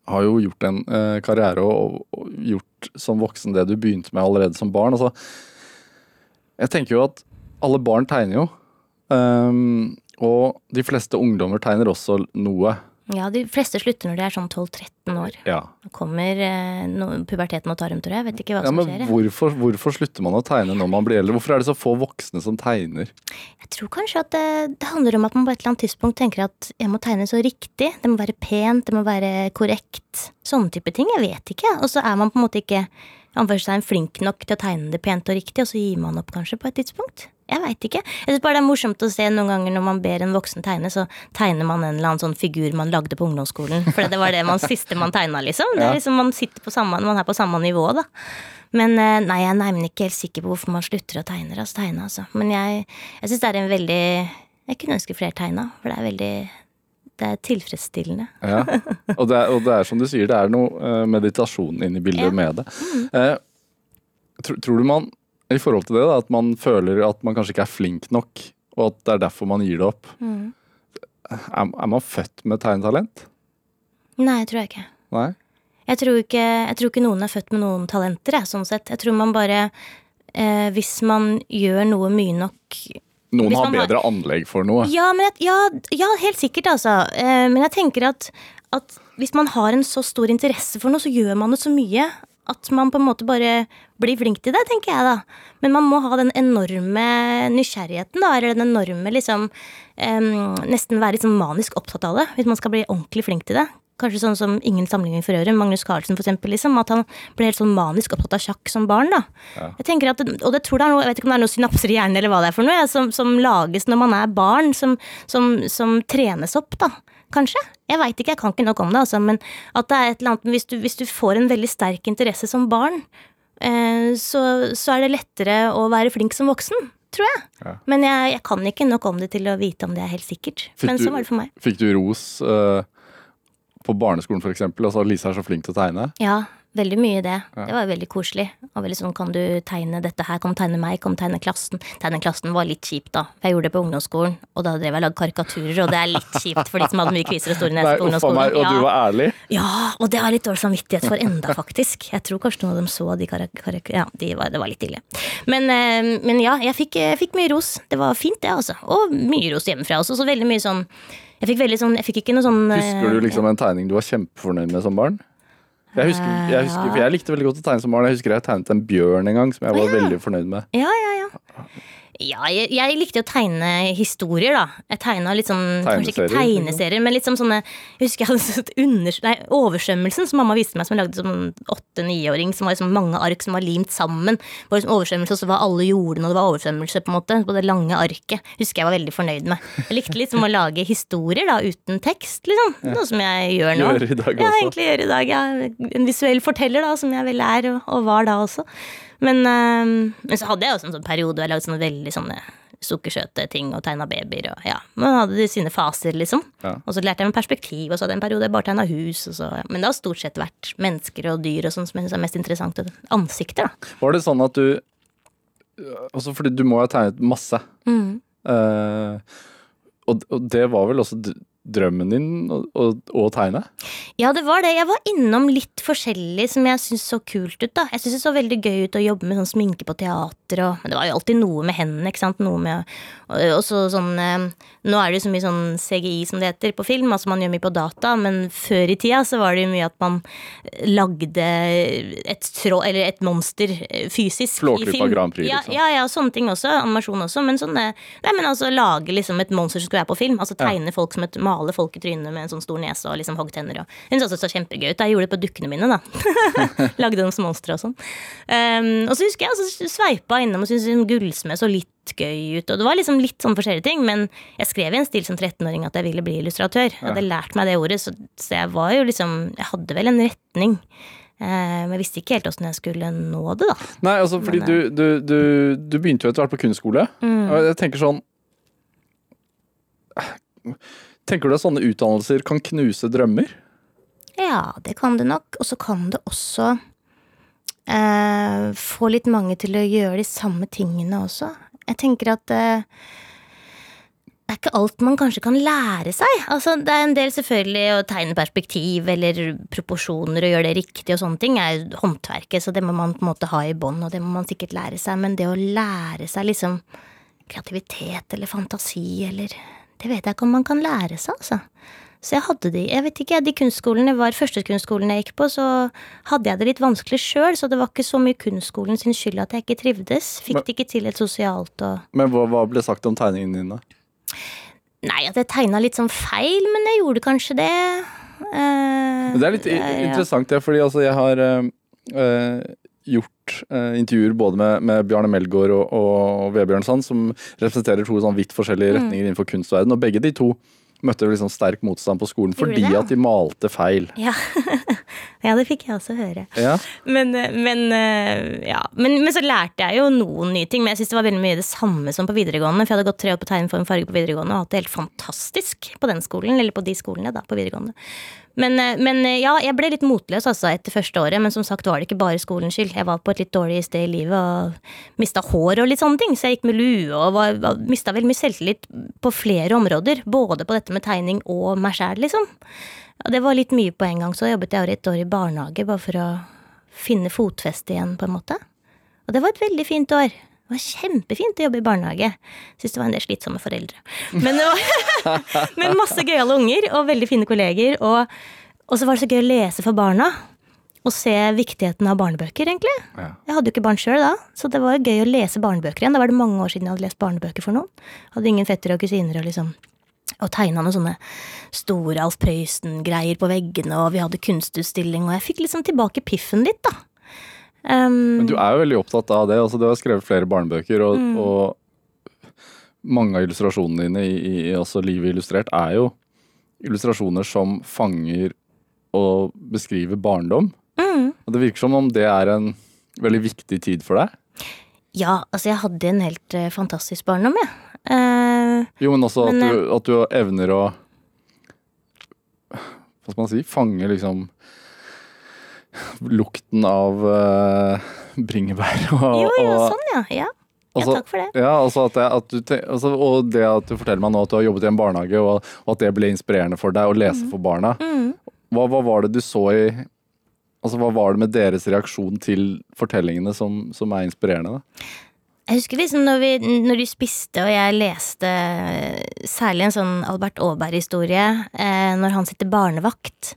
har jo gjort en uh, karriere og, og gjort som voksen det du begynte med allerede som barn. Altså, jeg tenker jo at alle barn tegner jo. Um, og de fleste ungdommer tegner også noe. Ja, de fleste slutter når de er sånn 12-13 år. Ja. Da kommer eh, no, puberteten og tar dem, tror jeg. Jeg vet ikke hva ja som men skjer. hvorfor, hvorfor slutter man å tegne når man blir eldre? Hvorfor er det så få voksne som tegner? Jeg tror kanskje at det, det handler om at man på et eller annet tidspunkt tenker at jeg må tegne så riktig. Det må være pent, det må være korrekt. Sånne type ting. Jeg vet ikke. Og så er man på en måte ikke anførselstegn flink nok til å tegne det pent og riktig, og så gir man opp kanskje på et tidspunkt. Jeg veit ikke. Jeg synes bare det er morsomt å se noen ganger når man ber en voksen tegne, så tegner man en eller annen sånn figur man lagde på ungdomsskolen. For det var det man, siste man tegna, liksom. Det er liksom Man sitter på samme, man er på samme nivå, da. Men eh, nei, jeg er nærmest ikke helt sikker på hvorfor man slutter å tegne. Altså, tegne altså. Men jeg, jeg syns det er en veldig Jeg kunne ønske flere tegna, for det er veldig Det er tilfredsstillende. Ja. Og, det er, og det er som du sier, det er noe eh, meditasjon inni bildet Ja. Mm. med det. Eh, tror, tror du man, i forhold til det, da, at man føler at man kanskje ikke er flink nok, og at det er derfor man gir det opp? Mm. Er, er man født med tegnetalent? Nei, jeg tror jeg ikke. Nei? Jeg tror ikke, jeg tror ikke noen er født med noen talenter, jeg, sånn sett. Jeg tror man bare eh, Hvis man gjør noe mye nok Noen Hvis har man har- bedre anlegg for noe. Ja, men jeg, ja, ja helt sikkert, altså. Eh, men jeg tenker at, at hvis man har en så stor interesse for noe, så gjør man det så mye at man på en måte bare blir flink til det, tenker jeg da. Men man må ha den enorme nysgjerrigheten, da, eller den enorme liksom um, Nesten være sånn manisk opptatt av det, hvis man skal bli ordentlig flink til det. Kanskje sånn som ingen sammenligning for øvrig, Magnus Carlsen eksempel, liksom, at han ble helt sånn manisk opptatt av sjakk som barn, da. Jeg tenker at, Og det tror det er noe, jeg vet ikke om det er noe synapser i hjernen eller hva det er for noe, ja, som, som lages når man er barn, som, som, som trenes opp, da. Kanskje? Jeg veit ikke, jeg kan ikke nok om det, altså, men at det er et eller annet hvis du, hvis du får en veldig sterk interesse som barn, eh, så, så er det lettere å være flink som voksen. Tror jeg. Ja. Men jeg, jeg kan ikke nok om det til å vite om det er helt sikkert. Fikk Men du- sånn var det for meg. Fikk du ros eh, på barneskolen eksempel? Altså Lise er så flink til å tegne. Ja, veldig mye det. Ja. Det var veldig koselig. Og veldig sånn, kan du tegne dette her, kan du tegne meg, kan du tegne klassen. Tegne klassen var litt kjipt, da. For jeg gjorde det på ungdomsskolen, og da drev jeg og lagde karikaturer, og det er litt kjipt for de som hadde mye kviser og store neser på ungdomsskolen. meg, og du var ærlig? Ja, og det har jeg litt dårlig samvittighet for enda, faktisk. Jeg tror kanskje noen av dem så de karak ja, de var, det var litt ille. Men, eh, men ja, jeg fikk, jeg fikk mye ros. Det var fint, det, altså. Og mye ros hjemmefra også. Så veldig mye sånn Jeg fikk veldig sånn Jeg fikk ikke noe sånn eh, Husker du liksom en tegning du var kjempefornøyd med som barn? Jeg husker, jeg husker, for jeg likte veldig godt å tegne som barn. Jeg husker jeg tegnet en bjørn en gang som jeg var veldig fornøyd med. Ja, ja, ja. Ja, jeg, jeg likte å tegne historier, da. Jeg tegna litt sånn Kanskje ikke Tegneserier, men litt sånn sånne Jeg husker jeg hadde sett under, nei, Oversvømmelsen, som mamma viste meg, som jeg lagde som åtte-niåring, som var liksom mange ark som var limt sammen. Det var liksom oversvømmelse, og så var alle jordene, og det var oversvømmelse, på en måte. På det lange arket. Husker jeg var veldig fornøyd med. Jeg likte litt som å lage historier, da, uten tekst, liksom. Noe som jeg gjør nå. Gjør i dag også. Ja, egentlig gjør i dag. Ja. En visuell forteller, da, som jeg vel er, og, og var da også. Men, øhm, men så hadde jeg også en sånn periode hvor jeg lagde sånne veldig sånne sukkersøte ting og tegna babyer og ja. Man hadde de sine faser, liksom. Ja. Og så lærte jeg meg perspektiv, og så hadde jeg en periode jeg bare tegna hus. Så, ja. Men det har stort sett vært mennesker og dyr og sånn som jeg synes er mest interessant. Ansikter, da. Var det sånn at du Altså fordi du må ha tegnet masse. Mm. Uh, og, og det var vel også drømmen din å, å, å tegne? Ja, det var det. Jeg var innom litt forskjellig som jeg syntes så kult ut. da. Jeg syntes det så veldig gøy ut å jobbe med sånn sminke på teater. Og, men det var jo alltid noe med hendene. ikke sant? Noe med, og, og så sånn, eh, Nå er det jo så mye sånn CGI som det heter på film, altså man gjør mye på data, men før i tida så var det jo mye at man lagde et, trå, eller et monster eh, fysisk Flåklypa i film. Grand Prix, ja, liksom. ja, ja, sånne ting også. Animasjon også. Men sånn eh, Nei, men altså lage liksom et monster som skulle være på film. Altså Ja. tegne folk som et Male folk i trynet med en sånn stor nese og liksom hoggtenner og Hun syntes det så kjempegøy ut. Jeg gjorde det på dukkene mine, da. Lagde som monstre og sånn. Um, og så husker jeg altså, sveipa innom og syntes gullsmed så litt gøy ut. Og det var liksom litt sånn forskjellige ting, men jeg skrev i en stil som 13-åring at jeg ville bli illustratør. Jeg hadde lært meg det ordet, så, så jeg var jo liksom Jeg hadde vel en retning. Eh, men jeg visste ikke helt åssen jeg skulle nå det, da. Nei, altså fordi Men, du, du, du, du begynte jo etter hvert på kunstskole. Mm. Og jeg tenker sånn Tenker du at sånne utdannelser kan knuse drømmer? Ja, det kan det nok. Og så kan det også eh, få litt mange til å gjøre de samme tingene også. Jeg tenker at eh, det er ikke alt man kanskje kan lære seg. Altså, det er en del selvfølgelig å tegne perspektiv eller proporsjoner og gjøre det riktig og sånne ting er håndverket, så det må man på en måte ha i bånd, og det må man sikkert lære seg. Men det å lære seg liksom kreativitet eller fantasi eller Det vet jeg ikke om man kan lære seg, altså. Så jeg hadde de Jeg vet ikke, de kunstskolene var første kunstskolen jeg gikk på, så hadde jeg det litt vanskelig sjøl, så det var ikke så mye kunstskolen sin skyld at jeg ikke trivdes. Fikk det ikke til et sosialt og Men hva, hva ble sagt om tegningene dine? Nei, at jeg tegna litt sånn feil, men jeg gjorde kanskje det. Uh, det er litt ja, interessant, det, fordi altså jeg har uh, gjort uh, intervjuer både med, med Bjarne Melgaard og, og Vebjørn Sand, som representerer to sånn vidt forskjellige Mm. retninger innenfor kunstverden, og begge de to møtte liksom sterk motstand på skolen fordi det, ja. at de malte feil. Ja. ja, det fikk jeg også høre. Ja. Men, eh, men, eh, ja. men, men så lærte jeg jo noen nye ting. Men jeg syns det var veldig mye det samme som på videregående. For jeg hadde gått tre år på tegnform farge på videregående og hatt det helt fantastisk på den skolen. Eller på de skolene da, på videregående. Men, eh, men eh, ja, jeg ble litt motløs altså etter første året. Men som sagt var det ikke bare skolens skyld. Jeg var på et litt dårlig sted i livet og mista hår og litt sånne ting. Så jeg gikk med lue og var, mista veldig mye selvtillit på flere områder. Både på dette med tegning og meg sjæl, liksom. Og det var litt mye på en gang, så jobbet jeg et år i barnehage bare for å finne fotfeste igjen, på en måte. Og det var et veldig fint år. Det var kjempefint å jobbe i barnehage. Syns det var en del slitsomme foreldre. Men, det var, men masse gøyale unger og veldig fine kolleger. Og, og så var det så gøy å lese for barna. Og se viktigheten av barnebøker, egentlig. Ja. Jeg hadde jo ikke barn sjøl da, så det var gøy å lese barnebøker igjen. Da var det mange år siden jeg hadde lest barnebøker for noen. Hadde ingen fettere og kusiner og liksom og tegna noen sånne store Alf Prøysen-greier på veggene, og vi hadde kunstutstilling, og jeg fikk liksom tilbake piffen litt, da. Um, Men du er jo veldig opptatt av det. altså Du har skrevet flere barnebøker, og, Mm. og mange av illustrasjonene dine i, i også Livet illustrert er jo illustrasjoner som fanger og beskriver barndom. mm, Og det virker som om det er en veldig viktig tid for deg. ja, altså jeg hadde en helt uh, fantastisk barndom, jeg. Eh, Jo, men også Men, at, du, at du evner å Hva skal man si? Fange liksom lukten av uh, bringebær og, jo, jo, og sånn, ja. Ja, ja altså- takk for det. Ja, altså at at du, altså, og det at du forteller meg nå at du har jobbet i en barnehage, og, og at det ble inspirerende for deg å lese for barna. Mm. Hva, hva var det du så i Altså, Hva var det med deres reaksjon til fortellingene som, som er inspirerende? da? Jeg husker liksom når vi, når du spiste og jeg leste særlig en sånn Albert Aaberg-historie, eh, når han sitter barnevakt.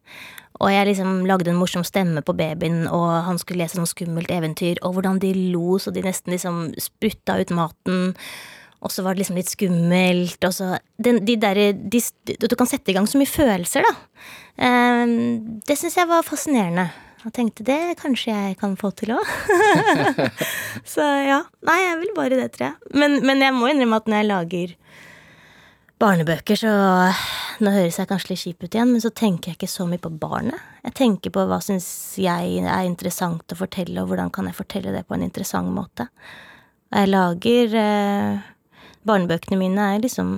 Og jeg liksom lagde en morsom stemme på babyen, og han skulle lese noe skummelt eventyr, og hvordan de lo så de nesten liksom sprutta ut maten. Og så var det liksom litt skummelt, og så den, de der, de, Du kan sette i gang så mye følelser, da. Um, det syns jeg var fascinerende. Jeg tenkte det kanskje jeg kan få til òg. Så ja. Nei, jeg vil bare det, tror jeg. Men, men jeg må innrømme at når jeg lager barnebøker, så Nå høres jeg kanskje litt kjip ut igjen, men så tenker jeg ikke så mye på barnet. Jeg tenker på hva syns jeg er interessant å fortelle, og hvordan kan jeg fortelle det på en interessant måte. Jeg lager eh, Barnebøkene mine er liksom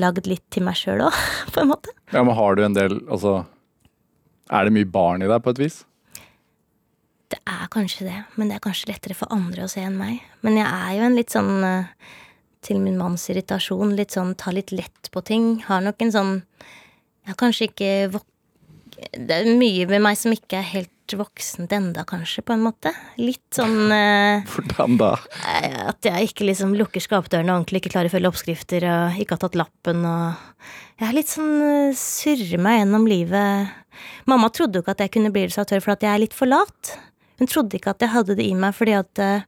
lagd litt til meg sjøl òg, på en måte. Ja, men Har du en del Altså, er det mye barn i deg, på et vis? Det er kanskje det, men det er kanskje lettere for andre å se enn meg. Men jeg er jo en litt sånn, eh, til min manns irritasjon, litt sånn ta litt lett på ting. Har nok en sånn Jeg har kanskje ikke vok... Det er mye med meg som ikke er helt voksent enda, kanskje, på en måte. Litt sånn eh, Hvordan da? eh, At jeg ikke liksom lukker skapdørene ordentlig, ikke klarer å følge oppskrifter og ikke har tatt lappen og Jeg er litt sånn eh, surrer meg gjennom livet. Mamma trodde jo ikke at jeg kunne bli illustratør fordi jeg er litt for lat. Hun trodde ikke at jeg hadde det i meg fordi at eh,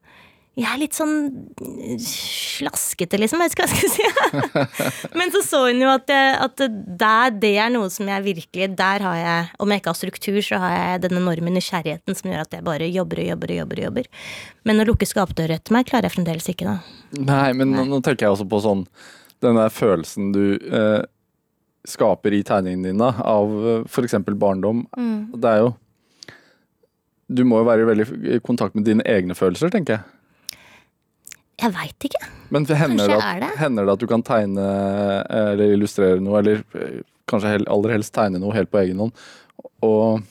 jeg er litt sånn eh, slaskete, liksom. Jeg vet ikke hva jeg skal si. Men så så hun jo at, jeg, at der, det er noe som jeg virkelig Der har jeg, om jeg ikke har struktur, så har jeg den enorme nysgjerrigheten som gjør at jeg bare jobber og jobber og jobber. og jobber. Men å lukke skapdører etter meg klarer jeg fremdeles ikke, da. Nei, men nå, nå tenker jeg også på sånn Den der følelsen du eh, skaper i tegningene dine av eh, f.eks. barndom. Det er jo Du må jo være veldig i kontakt med dine egne følelser, tenker jeg. Jeg veit ikke. Men hender det, at, det. hender det at du kan tegne eh, eller illustrere noe, eller eh, kanskje aller helst tegne noe helt på egen hånd, og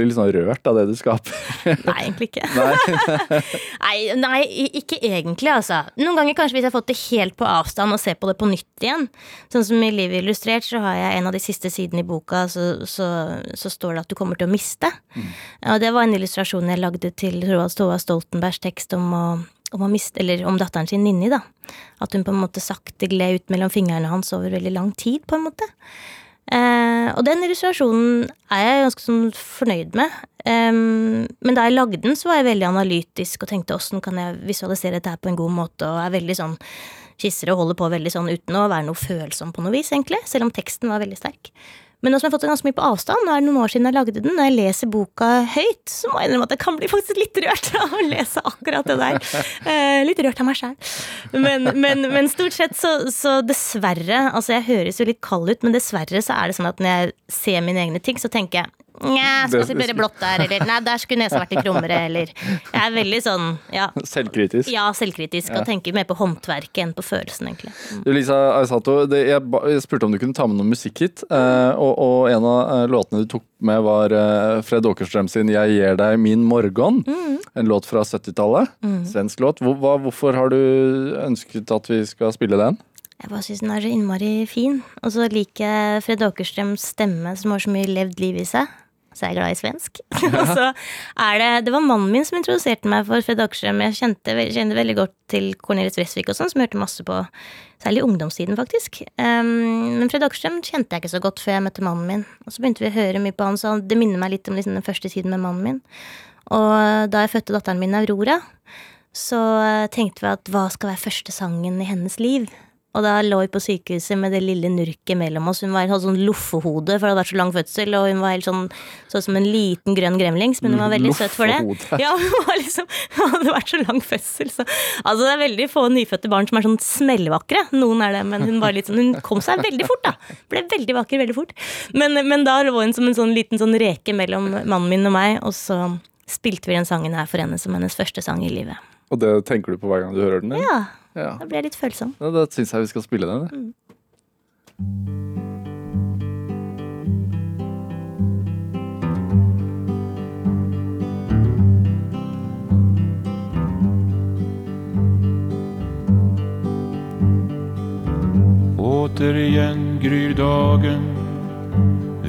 blir litt sånn rørt av det du skaper? Nei, egentlig ikke. Nei. Nei, nei, ikke egentlig, altså. Noen ganger kanskje hvis jeg har fått det helt på avstand og ser på det på nytt igjen. Sånn som i Livet illustrert, så har jeg en av de siste sidene i boka, så, så, så står det at du kommer til å miste. Og det var en illustrasjon jeg lagde til Roald Stoa Stoltenbergs tekst om å om, eller om datteren sin Ninni, da. At hun på en måte sakte gled ut mellom fingrene hans over veldig lang tid, på en måte. Eh, og den illustrasjonen er jeg ganske sånn fornøyd med. Um, men da jeg lagde den, så var jeg veldig analytisk og tenkte åssen kan jeg visualisere dette her på en god måte, og er veldig sånn skisser og holder på veldig sånn uten å være noe følsom på noe vis, egentlig. Selv om teksten var veldig sterk. Men nå som jeg har fått det ganske mye på avstand, nå er det noen år siden jeg lagde den, når jeg leser boka høyt, så må jeg innrømme at jeg kan bli faktisk litt rørt av å lese akkurat det der. Eh, litt rørt av meg sjæl. Men, men, men, stort sett så, så, dessverre, altså jeg høres jo litt kald ut, men dessverre så er det sånn at når jeg ser mine egne ting, så tenker jeg Nja, skal si bare blått der, eller nei, der skulle nesa vært litt krummere, eller Jeg er veldig sånn, ja. Selvkritisk? Ja, selvkritisk, og tenker mer på håndverket enn på følelsen, egentlig. Mm. Lisa Aisato, det, jeg, jeg, spurte om du kunne ta med noe musikk hit, eh, og, og, en av eh, låtene du tok med, var eh, Fred Åkerstrøm sin 'Jeg gir deg min morgen', mm. en låt fra 70-tallet. Mm. Svensk låt. Hvor, hva, hvorfor har du ønsket at vi skal spille den? Jeg bare syns den er så innmari fin. Og så liker jeg Fred Åkerstrøms stemme, som har så mye levd liv i seg så jeg er glad i svensk. og så er det Det var mannen min som introduserte meg for Fred Åkerstrøm. Jeg kjente, kjente, veldig godt til Cornelis Wresvik og sånn, som jeg hørte masse på. Særlig i ungdomstiden, faktisk. Um, men Fred Åkerstrøm kjente jeg ikke så godt før jeg møtte mannen min. Og så begynte vi å høre mye på han, så det minner meg litt om liksom den første tiden med mannen min. Og da jeg fødte datteren min Aurora, så tenkte vi at hva skal være første sangen i hennes liv? Og da lå vi på sykehuset med det lille nurket mellom oss. Hun var, hadde sånn loffehode, for det hadde vært så lang fødsel. Og hun var helt sånn så som en liten grønn gremlings, men hun var veldig søt for det. Ja, hun var liksom, hun hadde vært så lang fødsel, så Altså, det er veldig få nyfødte barn som er sånn smellvakre. Noen er det, men hun var litt sånn Hun kom seg veldig fort, da. Ble veldig vakker veldig fort. Men, men da lå hun som en sånn liten sånn reke mellom mannen min og meg, og så spilte vi den sangen her for henne som hennes første sang i livet. Og det tenker du på hver gang du hører den? Eller? Ja. Ja. Da blir jeg litt følsom. Ja, da syns jeg vi skal spille den. Mm. Återigen gryr dagen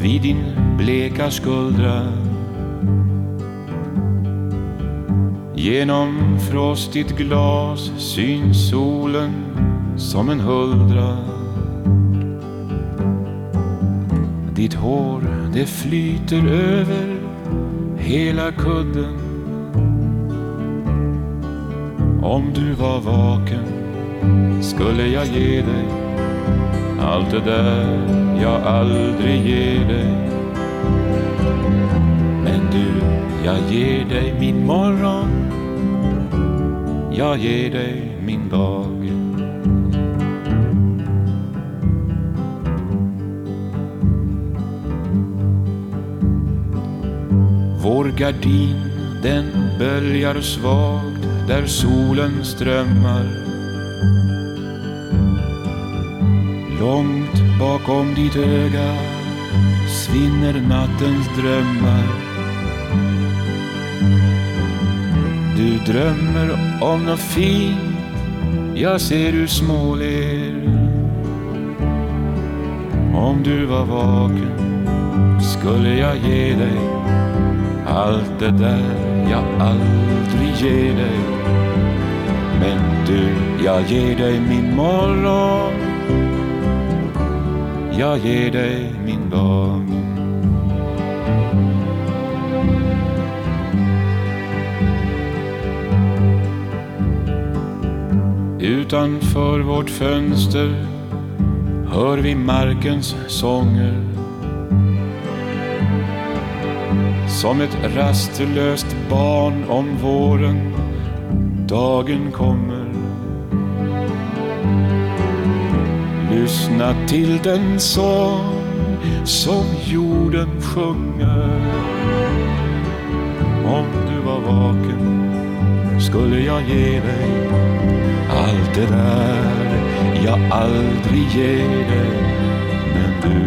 vid din bleka skuldra Genom frostigt glas syns solen som en huldra. Ditt hår det flyter över hela kudden. Om du var vaken skulle jag ge dig allt det där jag aldrig ger dig jag ger dig min morgon jag ger dig min dag. Vår gardin den böljar svagt där solen strömmar. Långt bakom ditt öga svinner nattens drömmar. Du drømmer om noe fint. Jeg ser du småler. Om du var vaken skulle jeg ge deg allt det der jeg aldri ger deg. Men du, jeg ger deg min morgon Jeg ger dig Utanför vårt fönster hör vi markens sånger. Som ett rastlöst barn om våren dagen kommer. Lyssna till den sång som jorden sjunger. Om du var vaken skulle jag ge dig allt det där jag aldrig ger dig Men du,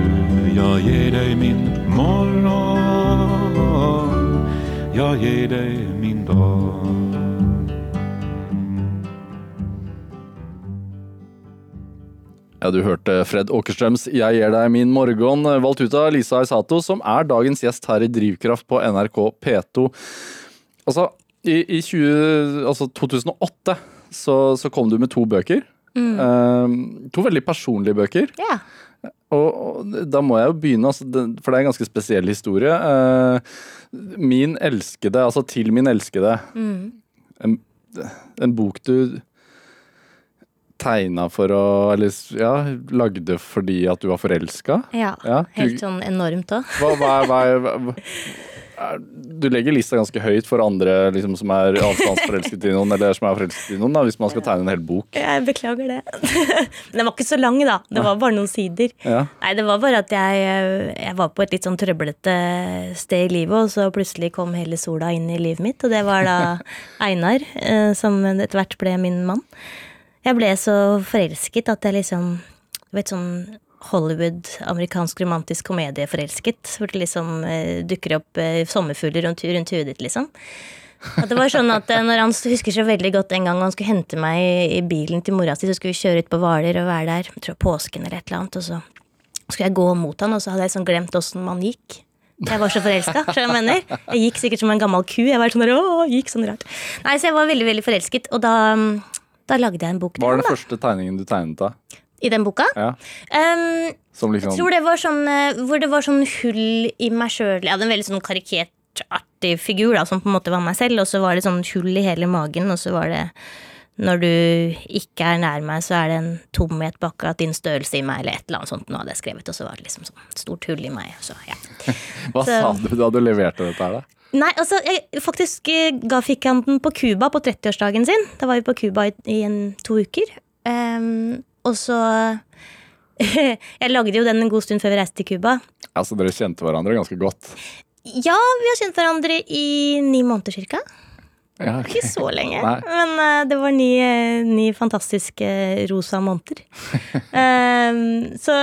jag ger dig min morgon Jag ger dig min dag. Ja, Du hørte Fred Åkerstrøms 'Jeg gir deg min morgen', valgt ut av Lisa Isato, som er dagens gjest her i Drivkraft på NRK P2. Altså, I, i 20, altså 2008 så, så kom du med to bøker. Mm. Uh, to veldig personlige bøker. Yeah. Og, og da må jeg jo begynne, altså, for det er en ganske spesiell historie. Uh, min elskede, altså til min elskede. Mm. En, en bok du tegna for å Eller ja, lagde fordi at du var forelska. ja. Ja, Helt sånn enormt òg. Hva, hva, hva, hva, du legger lista ganske høyt for andre liksom, som er avstandsforelsket i noen, eller som er forelsket i noen, da, hvis man skal tegne en hel bok. Jeg beklager det. Men den var ikke så lang, da. Det var bare noen sider. Ja. Nei, det var bare at jeg, jeg var på et litt sånn trøblete sted i livet, og så plutselig kom hele sola inn i livet mitt, og det var da Einar, eh, som etter hvert ble min mann. Jeg ble så forelsket at jeg liksom Du vet sånn Hollywood, amerikansk romantisk komedie-forelsket. Hvor det liksom eh, dukker opp eh, sommerfugler rundt, rundt huet ditt, liksom. At det var sånn at eh, når Han husker så veldig godt en gang han skulle hente meg i, bilen til mora si, så skulle vi kjøre ut på Hvaler og være der, jeg tror påsken eller et eller annet, og så skulle jeg gå mot han, og så hadde jeg sånn glemt åssen man gikk. Jeg var så forelska. Jeg mener. Jeg gikk sikkert som en gammel ku. Jeg var sånn åh, gikk sånn rart. Nei, Så jeg var veldig veldig forelsket, og da, da lagde jeg en bok var det den første tegningen du tegnet da? I den boka. Ja, Um, som jeg liksom tror det var sånn eh, hvor det var sånn hull i meg sjøl. Jeg hadde en veldig sånn karikert, artig figur da, som på en måte var meg selv, og så var det sånn hull i hele magen, og så var det når du ikke er nær meg, så er det en tomhet på akkurat din størrelse i meg, eller et eller annet sånt. Nå hadde jeg skrevet, og så var det liksom sånn stort hull i meg. Så, ja. Hva så- sa du da du leverte dette her, da? Nei, altså, jeg faktisk eh, ga fikk han den på Cuba på 30-årsdagen sin. Da var vi på Cuba i, i en, to uker. Ehm, og så Jeg lagde jo den en god stund før vi reiste til Cuba. Altså, dere kjente hverandre ganske godt. Ja, vi har kjent hverandre i ni måneder cirka. Ja, okay. Ikke så lenge, Nei. men uh, det var ni, eh, ni fantastiske rosa måneder. um, så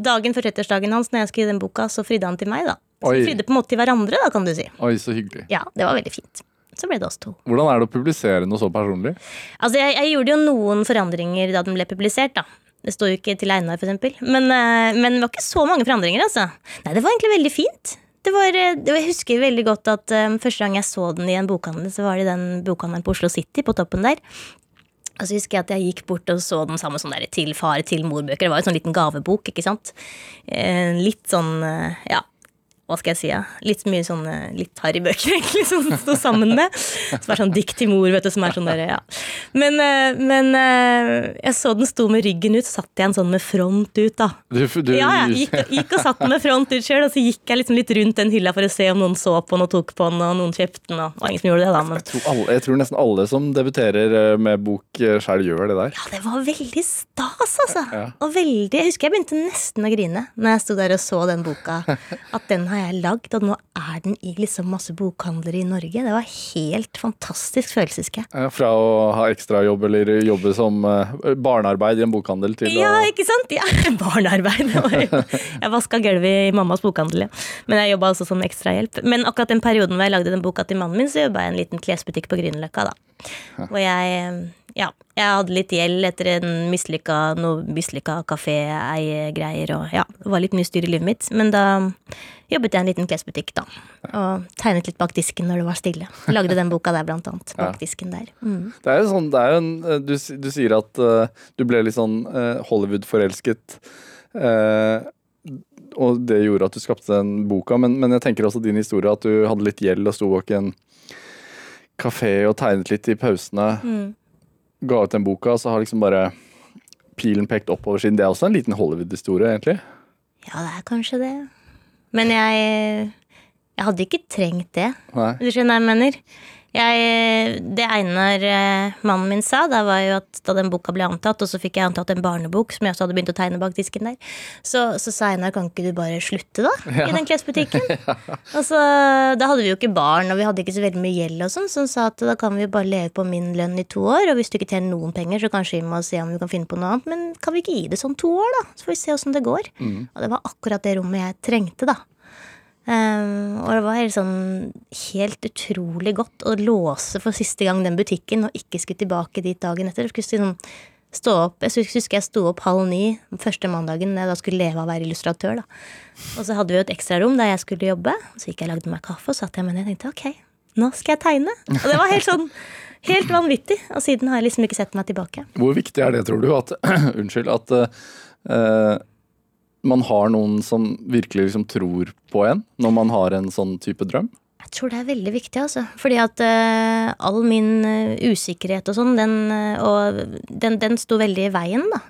dagen før 30-årsdagen hans, når jeg skrev den boka, så fridde han til meg, da. Så Oi. fridde på en måte til hverandre, da, kan du si. Oi, så hyggelig. Ja, det var veldig fint. Så ble det oss to. Hvordan er det å publisere noe så personlig? Altså, jeg, jeg gjorde jo noen forandringer da den ble publisert, da. Det sto jo ikke til Einar, eksempel. Men, eh, men det var ikke så mange forandringer, altså. Nei, det var egentlig veldig fint. Det var, eh, det var, jeg husker veldig godt at um, første gang jeg så den i en bokhandel, så var det den bokhandelen på Oslo City, på toppen der. Og så husker jeg at jeg gikk bort og så den samme sånn der til far, til mor-bøker. Det var jo en sånn liten gavebok, ikke sant. Eh, litt sånn, ja, hva skal jeg si, ja. Litt mye sånne litt harry bøker, egentlig, som sto sammen med. Som er sånn dikt til mor, vet du, som er sånn der, ja. Men, eh, men eh, jeg så den sto med ryggen ut, så satt jeg en sånn med front ut, da. Du, du, Ja, jeg gikk, gikk og satt den med front ut sjøl, og så gikk jeg liksom litt rundt den hylla for å se om noen så på den og tok på den, og noen kjøpte den, og det var ingen som gjorde det, da. Men jeg, tror alle, jeg tror nesten alle som debuterer eh, med bok sjøl, gjør det der. ja, det var veldig stas, altså. Ja. Og veldig, Jeg husker jeg begynte nesten å grine når jeg sto der og så den boka. At den har jeg lagd, og nå er den i liksom masse bokhandlere i Norge. Det var helt fantastisk følelse, husker jeg. Ja, Fra å ha ekstrajobb eller jobbe som eh, barnearbeid i en bokhandel til Ja, å ikke sant? Ja, Barnearbeid. Jeg vaska gulvet i mammas bokhandel, ja. Men jeg jobba også som ekstrahjelp. Men akkurat den perioden hvor jeg lagde den boka til mannen min, så jobba jeg i en liten klesbutikk på Grünerløkka, da. Hvor jeg ja, jeg hadde litt gjeld etter en mislykka, noe mislykka kafé-eiegreier og ja, det var litt mye styr i livet mitt. Men da jobbet jeg i en liten klesbutikk, da. Og tegnet litt bak disken når det var stille. Lagde den boka der, blant annet. Bak disken der. Mm. Det er jo sånn, det er jo en eh, Du, du sier at uh, du ble litt sånn uh, Hollywood-forelsket. Uh, og det gjorde at du skapte den boka, men, men jeg tenker også din historie, at du hadde litt gjeld og sto bak en kafé og tegnet litt i pausene. Mm. Ga ut den boka, så har liksom bare pilen pekt oppover siden. Det er også en liten Hollywood-historie, egentlig. Ja, det er kanskje det. Men jeg Jeg hadde ikke trengt det. Nei. Du skjønner hva jeg mener? Jeg, det Einar, eh, mannen min, sa, da var jo at da den boka ble antatt, og så fikk jeg antatt en barnebok som jeg også hadde begynt å tegne bak disken der, så, så sa Einar kan ikke du bare slutte, da? I den klesbutikken. Og så, Da hadde vi jo ikke barn, og vi hadde ikke så veldig mye gjeld, og sånn, så han sa at da kan vi jo bare leve på min lønn i to år, og hvis du ikke tjener noen penger, så kanskje vi må se om vi kan finne på noe annet, men kan vi ikke gi det sånn to år, da? Så får vi se åssen det går. Og det var akkurat det rommet jeg trengte, da. Um, og det var helt sånn helt utrolig godt å låse for siste gang den butikken og ikke skulle tilbake dit dagen etter. Jeg sånn stå opp, jeg husker jeg sto opp halv ni første mandagen da jeg skulle leve av å være illustratør. da. Og så hadde vi jo et ekstrarom der jeg skulle jobbe. Så gikk jeg og lagde meg kaffe og satt jeg med ned og tenkte ok, nå skal jeg tegne. Og det var helt sånn Helt vanvittig. Og siden har jeg liksom ikke sett meg tilbake. Hvor viktig er det, tror du, at Unnskyld. At eh, man har noen som virkelig liksom tror på en når man har en sånn type drøm? Jeg tror det er veldig viktig, altså. Fordi at uh, all min uh, usikkerhet og sånn, den, uh, den, den sto veldig i veien, da.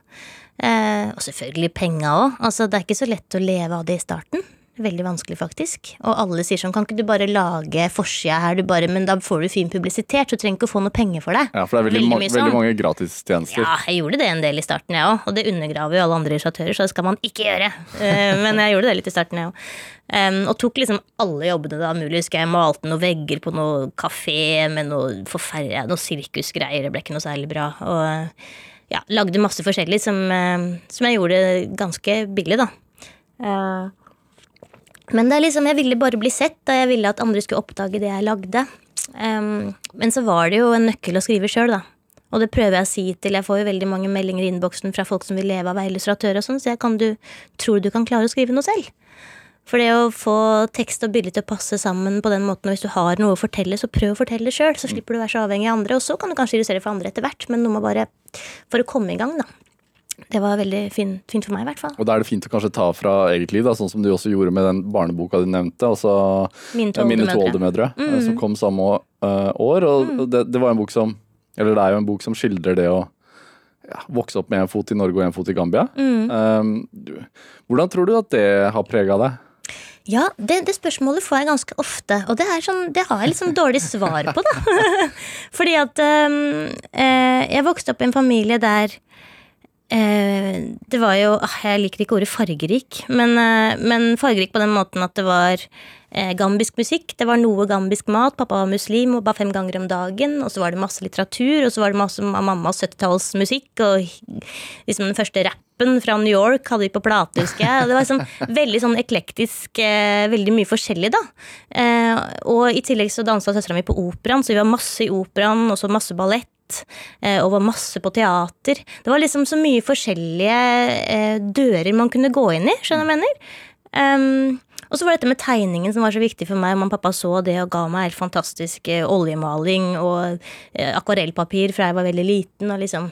og selvfølgelig penga òg. Altså, det er ikke så lett å leve av det i starten. Veldig vanskelig, faktisk. Og alle sier sånn, kan ikke du bare lage forsida her, du bare, men da får du fin publisitet, så du trenger ikke å få noe penger for det. Ja, for det er veldig, veldig, ma veldig sånn. mange gratistjenester. Ja, jeg gjorde det en del i starten, jeg òg. Og det undergraver jo alle andre initiatører, så det skal man ikke gjøre. Uh, men jeg gjorde det litt i starten, jeg òg. Um, og tok liksom alle jobbene da mulig. Husker jeg malte noen vegger på noe kafé med noe forferdelig, noe sirkusgreier. Det ble ikke noe særlig bra. Og ja, lagde masse forskjellig som, uh, som jeg gjorde ganske billig, da. Uh, men det er liksom, jeg ville bare bli sett, og jeg ville at andre skulle oppdage det jeg lagde. Um, men så var det jo en nøkkel å skrive sjøl, da. Og det prøver jeg å si til Jeg får jo veldig mange meldinger i innboksen fra folk som vil leve av å være illustratør og sånn, så jeg kan du, tror du kan klare å skrive noe selv. For det å få tekst og bilde til å passe sammen på den måten, og hvis du har noe å fortelle, så prøv å fortelle sjøl, så slipper du å være så avhengig av andre. Og så kan du kanskje illustrere for andre etter hvert, men noe må bare For å komme i gang, da det var veldig fint, fint, for meg, i hvert fall. Og da er det fint å kanskje ta fra eget liv, da, sånn som du også gjorde med den barneboka du nevnte. altså Mine to oldemødre, mm -hmm. som kom samme uh, år. Og mm. det, det, var en bok som Eller det er jo en bok som skildrer det å ja, vokse opp med en fot i Norge og en fot i Gambia. Mm. Um, hvordan tror du at det har prega deg? Ja, det, det, spørsmålet får jeg ganske ofte, og det, sånn, det har jeg litt sånn dårlig svar på, da. Fordi at um, eh, jeg vokste opp i en familie der Eh, det var jo ah, Jeg liker ikke ordet fargerik, men, eh, men, fargerik på den måten at det var eh, gambisk musikk. Det var noe gambisk mat. Pappa var muslim og ba fem ganger om dagen. Og så var det masse litteratur, og så var det masse av mammas 70-tallsmusikk. Og liksom den første rappen fra New York hadde vi på plate, husker jeg. Det var liksom veldig sånn eklektisk, veldig mye forskjellig, da. Og i tillegg så dansa søstera mi på operaen, så vi var masse i operaen, og så masse ballett. Eh, og var masse på teater. Det var liksom så mye forskjellige eh, dører man kunne gå inn i, skjønner du hva jeg mener? Um, og så var det dette med tegningen som var så viktig for meg. Mamma og pappa så det og ga meg helt fantastisk eh, oljemaling og akvarellpapir fra jeg var veldig liten. og liksom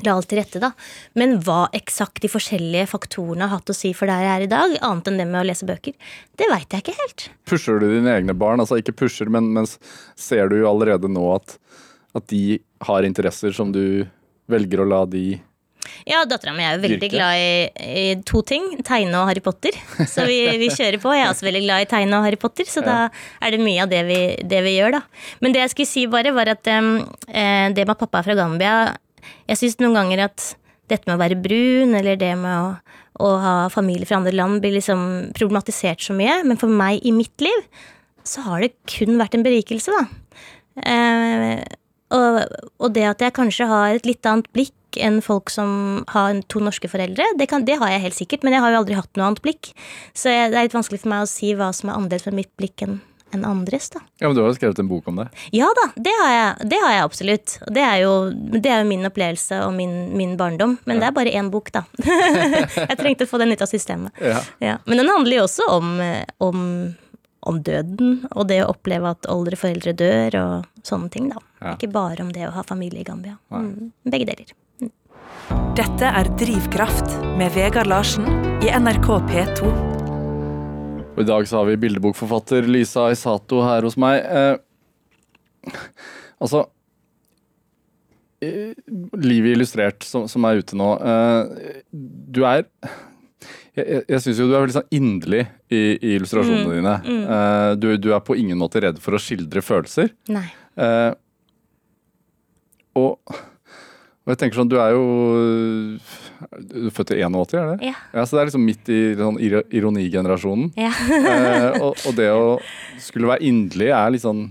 la alt til rette, da. Men hva eksakt de forskjellige faktorene har hatt å si for der jeg er i dag, annet enn det med å lese bøker, det veit jeg ikke helt. Pusher du dine egne barn? Altså ikke pusher, men, men ser du jo allerede nå at, at de har interesser som du velger å la de ja, dattera mi er jo veldig Virke. glad i, i, to ting. Tegne og Harry Potter. Så vi, vi, kjører på. Jeg er også veldig glad i tegne og Harry Potter, så ja. da er det mye av det vi, det vi, gjør, da. Men det jeg skulle si bare, var at um, det med at pappa er fra Gambia Jeg syns noen ganger at dette med å være brun, eller det med å, å ha familie fra andre land, blir liksom problematisert så mye. Men for meg i mitt liv så har det kun vært en berikelse, da. Uh, og, og, det at jeg kanskje har et litt annet blikk enn folk som har to norske foreldre, det, kan, det, har jeg helt sikkert, men jeg har jo aldri hatt noe annet blikk. Så jeg, det er litt vanskelig for meg å si hva som er annerledes med mitt blikk enn enn andres, da. Ja, Men du har jo skrevet en bok om det? Ja da, det har jeg, det har jeg absolutt. Det er, jo, det er jo min opplevelse og min, min barndom. Men ja. det er bare én bok, da. jeg trengte å få den ut av systemet. Ja. Ja. Men den handler jo også om, om om døden og det å oppleve at oldre foreldre dør og sånne ting, da. Ja. Ikke bare om det å ha familie i Gambia. Mm, begge deler. Mm. Dette er Drivkraft med Vegard Larsen i NRK P2. Og I dag så har vi bildebokforfatter Lisa Isato her hos meg. Eh, altså eh, Livet illustrert, som, som, er ute nå. Eh, du er jeg, jeg syns jo du er veldig sånn inderlig i, i illustrasjonene mm, dine. Mm. Uh, du, du, er på ingen måte redd for å skildre følelser. Nei. Uh, og, og, jeg tenker sånn, du er jo du er født i 81, er det? Ja. ja. Så det er liksom midt i sånn ironigenerasjonen. Ja. uh, og, og, det å skulle være inderlig er litt sånn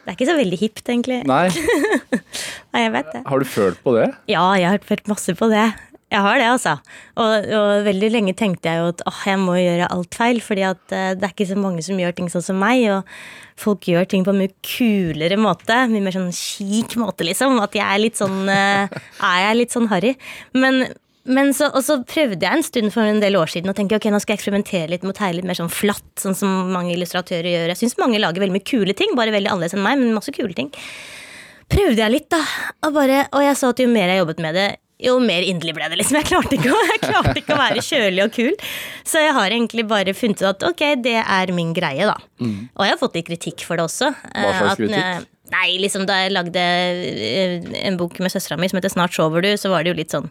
det er ikke så veldig hipt, egentlig. Nei. Nei, jeg vet det. Har du følt på det? Ja, jeg har følt masse på det. Jeg har det, altså. Og, og, veldig lenge tenkte jeg jo at åh, jeg må gjøre alt feil, fordi at uh, det er ikke så mange som gjør ting sånn som meg. Og folk gjør ting på en mye kulere måte. Mye mer sånn kik måte, liksom. At jeg er litt sånn uh, Er jeg litt sånn harry? Men, Men så, og så prøvde jeg en stund for en del år siden å tenke ok, nå skal jeg eksperimentere litt med å tegne litt mer sånn flatt, sånn som mange illustratører gjør. Jeg syns mange lager veldig mye kule ting, bare veldig annerledes enn meg, men masse kule ting. Prøvde jeg litt, da. Og, bare, og jeg så at jo mer jeg jobbet med det, jo mer inderlig ble det. liksom. Jeg klarte, ikke jeg klarte ikke å være kjølig og kul. Så jeg har egentlig bare funnet ut at ok, det er min greie, da. Og jeg har fått litt kritikk for det også. Hva slags Eh, kritikk? eh, Nei, liksom da jeg lagde eh, en bok med søstera mi som heter Snart sover du, så var det jo litt sånn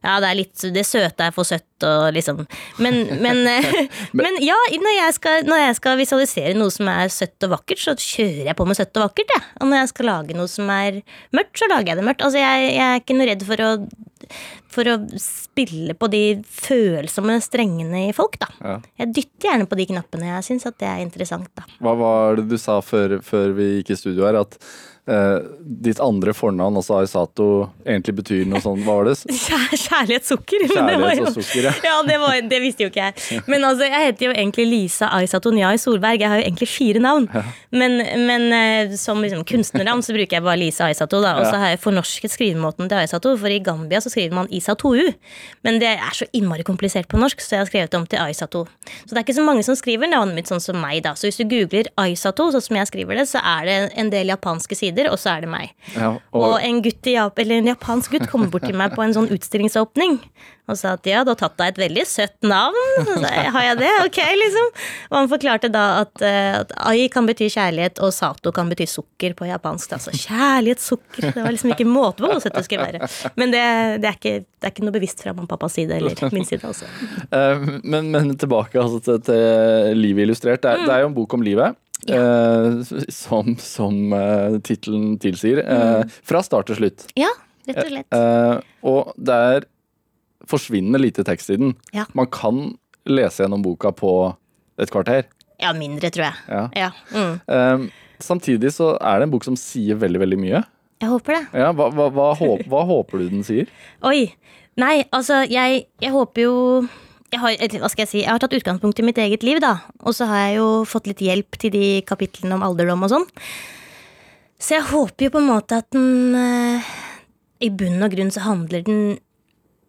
Ja, det er litt Det søte er for søtt og liksom Men, men, eh, men ja, når jeg, skal, når jeg skal visualisere noe som er søtt og vakkert, så kjører jeg på med søtt og vakkert, jeg. Og når jeg skal lage noe som er mørkt, så lager jeg det mørkt. Altså, jeg, jeg er ikke noe redd for å for å spille på de følsomme strengene i folk, da. Ja. Jeg dytter gjerne på de knappene. Jeg syns at det er interessant, da. Hva var det du sa før, før vi gikk i studio her? At eh, ditt andre fornavn, altså Aisato, egentlig betyr noe sånn Hva var det? Kjærlighetssukker. kjærlighetssukker. Kjærlighets- og sukker, ja. ja. det, var, det visste jo ikke jeg. Men altså, jeg heter jo egentlig Lisa Aisato Nyai Solberg. Jeg har jo egentlig fire navn. Men, men eh, som liksom kunstnernavn så bruker jeg bare Lisa Aisato. Da. Og så har jeg fornorsket skrivemåten til Aisato, for i Gambia så skriver man Isatou. Men det er så innmari komplisert på norsk, så jeg har skrevet det om til Aisato. Så det er ikke så mange som skriver navnet mitt sånn som meg, da. Så hvis du googler Aisato, sånn som jeg skriver det, så er det en del japanske sider, og så er det meg. Ja, Og og, en, gutt i Jap eller en japansk gutt kom bort til meg på en sånn utstillingsåpning og sa at ja, du har tatt deg et veldig søtt navn. Så har jeg det? Ok, liksom. Og han forklarte da at, eh, at ai kan bety kjærlighet, og sato kan bety sukker på japansk. Altså kjærlighetssukker. Det var liksom ikke måte på hvor søtt det skulle være. Men det, det, er ikke, det er ikke noe bevisst fra mamma og pappas side, eller min side også. eh, men, men tilbake altså, til, til Livet illustrert. Det er, det er jo en bok om livet. Eh, som som uh, tittelen tilsier. eh, Fra start til slutt. Ja, rett og slett. Eh, og det er forsvinnende lite tekst i den. Ja. Man kan lese gjennom boka på et kvarter. Ja, mindre, tror jeg. Ja. Ja, mm. Eh, samtidig så er det en bok som sier veldig, veldig mye. Jeg håper det. Ja, hva, hva, hva, håp, hva håper du den sier? Oi. Nei, altså, jeg, jeg håper jo jeg har, hva skal jeg si, jeg har tatt utgangspunkt i mitt eget liv, da. Og så har jeg jo fått litt hjelp til de kapitlene om alderdom og sånn. Så jeg håper jo på en måte at den eh, I bunn og grunn så handler den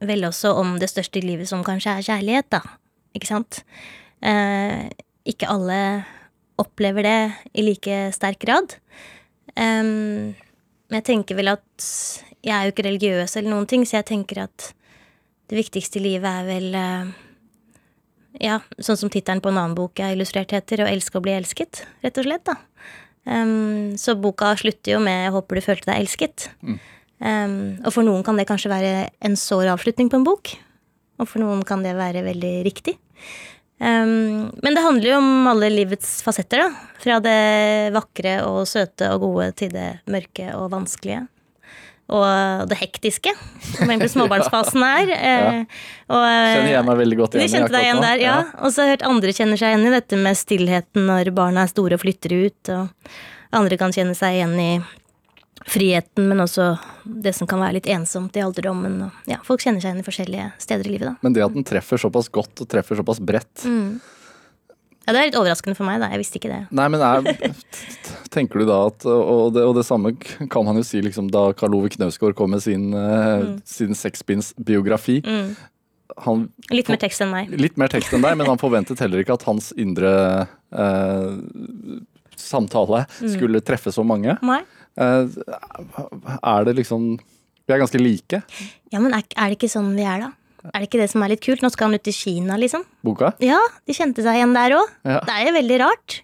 vel også om det største i livet, som kanskje er kjærlighet, da. Ikke sant? Eh, ikke alle opplever det i like sterk grad. Men men jeg tenker vel at jeg er jo ikke religiøs eller noen ting, så jeg tenker at det viktigste i livet er vel eh, Ja, sånn som tittelen på en annen bok jeg illustrert heter, 'Å elske og bli elsket', rett og slett, da. Um, så boka slutter jo med 'Jeg håper du følte deg elsket'. Em, og for noen kan det kanskje være en sår avslutning på en bok. Og for noen kan det være veldig riktig. Um, men det handler jo om alle livets fasetter, da. Fra det vakre og søte og gode til det mørke og vanskelige. Og det hektiske, som egentlig småbarnsfasen er. ja. og, eh, Kjenner jeg meg veldig godt igjen i kjente deg akkurat igjen der, ja. Og så har jeg hørt andre kjenner seg igjen i dette med stillheten når barna er store og flytter ut. Og andre kan kjenne seg igjen i friheten, men også det som kan være litt ensomt i alderdommen. Ja, folk kjenner seg igjen i forskjellige steder i livet, da. Men det at den treffer såpass godt og treffer såpass bredt Mm. Ja, Det er litt overraskende for meg, da. Jeg visste ikke det. Nei, men er, tenker du da at og det, og det samme kan man jo si liksom da Karl Ove Knausgård kom med sin, mm. sin sekspins-biografi. Mm. Han Litt mer tekst enn meg. Litt mer tekst enn deg, men han forventet heller ikke at hans indre eh, samtale Mm. skulle treffe så mange. Nei. Eh, er det liksom Vi er ganske like, Ja, men er, er det ikke sånn vi er, da? Er det ikke det som er litt kult? Nå skal han ut til Kina, liksom. boka. Ja, de kjente seg igjen der òg. Ja. Det er jo veldig rart.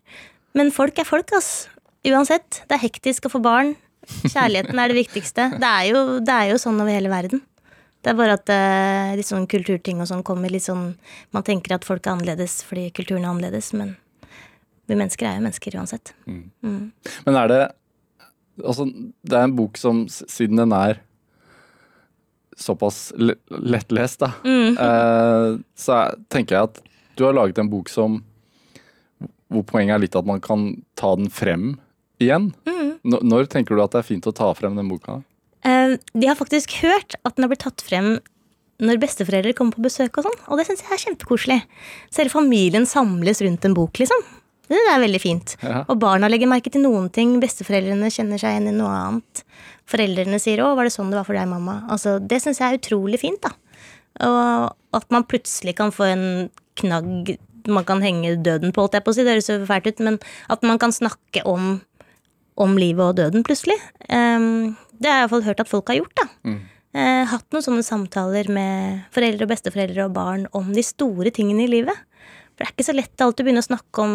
Men folk er folk, ass. Uansett. Det er hektisk å få barn. Kjærligheten er det viktigste. Det er jo, det er jo sånn over hele verden. Det er bare at uh, litt sånn kulturting og sånn kommer litt sånn Man tenker at folk er annerledes fordi kulturen er annerledes, men vi mennesker er jo mennesker uansett. Mm. Men er det Altså, det er en bok som, siden den er såpass le- lettlest, da, Mm. eh, så er, tenker jeg at du har laget en bok som Hvor poenget er litt at man kan ta den frem igjen. Mm. Når, når tenker du at det er fint å ta frem den boka? Eh, de har faktisk hørt at den har blitt tatt frem når besteforeldre kommer på besøk og sånn, og det syns jeg er kjempekoselig. Så hele familien samles rundt en bok, liksom. Det er veldig fint. Ja. Og barna legger merke til noen ting, besteforeldrene kjenner seg igjen i noe annet. Foreldrene sier 'Å, var det sånn det var for deg, mamma?' Altså, Det syns jeg er utrolig fint, da. Og at man plutselig kan få en knagg man kan henge døden på, holdt jeg på å si. Det høres jo fælt ut, men at man kan snakke om, om livet og døden plutselig. Um, det har jeg iallfall hørt at folk har gjort, da. Mm. Uh, hatt noen sånne samtaler med foreldre og besteforeldre og barn om de store tingene i livet. For det er ikke så lett alltid å begynne å snakke om,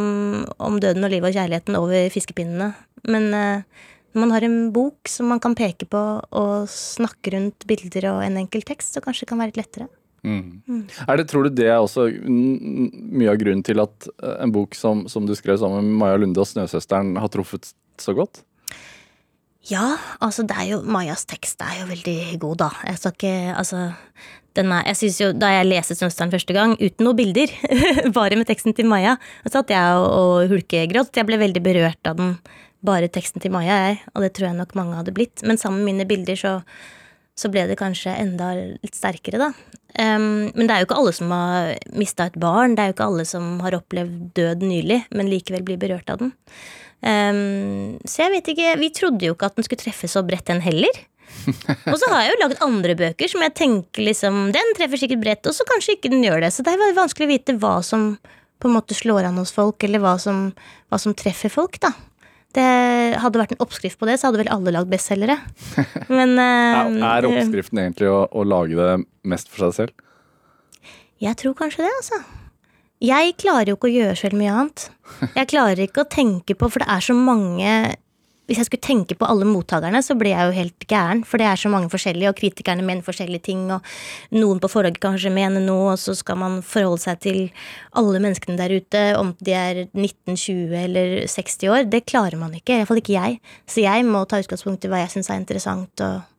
om døden og livet og kjærligheten over fiskepinnene. Men eh, når man har en bok som man kan peke på og snakke rundt bilder og en enkel tekst, så kanskje det kan være litt lettere. Mm. Er det, tror du det er også mm, mye av grunnen til at eh, en bok som, som du skrev sammen med Maja Lunde og Snøsøsteren har truffet så godt? Ja, altså det er jo Majas tekst er jo veldig god, da. Jeg skal ikke Altså den er, jeg synes jo, Da jeg leste Snøsteren første gang, uten noen bilder, bare med teksten til Maja, satt jeg og, og hulkegråt. Jeg ble veldig berørt av den bare teksten til Maja, jeg, og det tror jeg nok mange hadde blitt. Men sammen med mine bilder så, så ble det kanskje enda litt sterkere, da. Um, men det er jo ikke alle som har mista et barn, det er jo ikke alle som har opplevd død nylig, men likevel blir berørt av den. Um, så jeg vet ikke, vi trodde jo ikke at den skulle treffe så bredt, den heller. og så har jeg jo laget andre bøker som jeg tenker liksom Den treffer sikkert bredt, og så kanskje ikke den gjør det. Så det er vanskelig å vite hva som på en måte slår an hos folk, eller hva som, hva som treffer folk, da. Det hadde vært en oppskrift på det, så hadde vel alle lagd bestselgere. Men Er, uh, er oppskriften egentlig å, å lage det mest for seg selv? Jeg tror kanskje det, altså. Jeg klarer jo ikke å gjøre så mye annet. Jeg klarer ikke å tenke på, for det er så mange Hvis jeg skulle tenke på alle mottakerne, så blir jeg jo helt gæren. For det er så mange forskjellige, og kritikerne mener forskjellige ting, og noen på forlaget kanskje mener noe, og så skal man forholde seg til alle menneskene der ute, om de er 19, 20 eller 60 år. Det klarer man ikke. Iallfall ikke jeg. Så jeg må ta utgangspunkt i hva jeg syns er interessant, og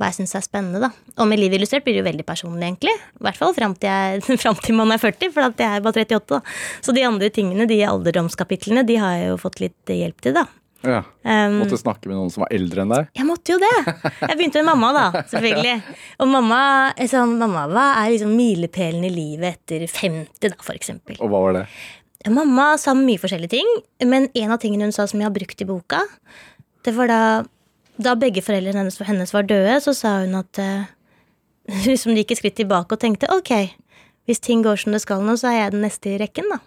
hva jeg syns er spennende, da. Og med Liv illustrert blir det jo veldig personlig, egentlig. I hvert fall fram til, jeg, fram til man er 40, for at jeg er bare 38, da. Så de andre tingene, de alderdomskapitlene, de har jeg jo fått litt hjelp til, da. Ja. Um, Måtte snakke med noen som var eldre enn deg? jeg måtte jo det. Jeg begynte med mamma, da, selvfølgelig. Og mamma, altså, mamma hva er liksom milepælen i livet etter 50, da, for eksempel. Og hva var det? Mamma sa mye forskjellige ting, men en av tingene hun sa som jeg har brukt i boka, det var da Da begge foreldrene hennes, hennes var døde, så sa hun at uh, Liksom gikk et skritt tilbake og tenkte ok, hvis ting går som det skal nå, så er jeg den neste i rekken, da.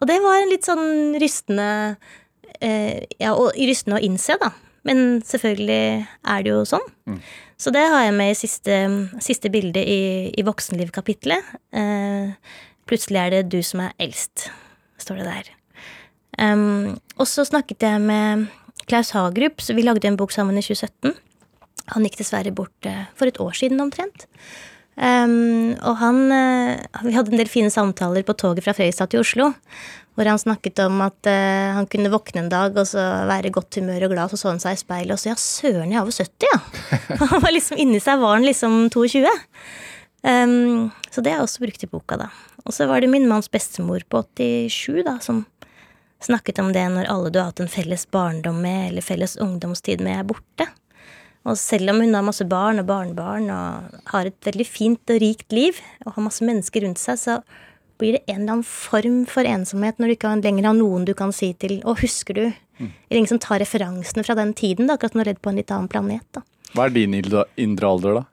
Og det var en litt sånn rystende uh, Ja, og rystende å innse, da. Men selvfølgelig er det jo sånn. Så det har jeg med i siste, siste bilde i, i voksenlivkapitlet. Uh, plutselig er det du som er eldst, står det der. Um, og så snakket jeg med Klaus Hagerup, så vi lagde en bok sammen i 2017. Han gikk dessverre bort eh, for et år siden omtrent. Um, og han eh, Vi hadde en del fine samtaler på toget fra Fredrikstad til Oslo. Hvor han snakket om at uh, han kunne våkne en dag og så være i godt humør og glad. Så så han seg i speilet og så ja, søren, jeg er over 70, ja. han var liksom Inni seg var han liksom 22. Um, så det har jeg også brukt i boka, da. Og så var det min manns bestemor på 87 da, som snakket om det når alle du har hatt en felles barndom med, eller felles ungdomstid med, er borte. Og selv om hun har masse barn og barnebarn og har et veldig fint og rikt liv, og har masse mennesker rundt seg, så blir det en eller annen form for ensomhet når du ikke lenger har noen du kan si til Og husker du?' Eller ingen som tar referansene fra den tiden, da, akkurat som du er redd på en litt annen planet. da. Hva er din indre alder, da?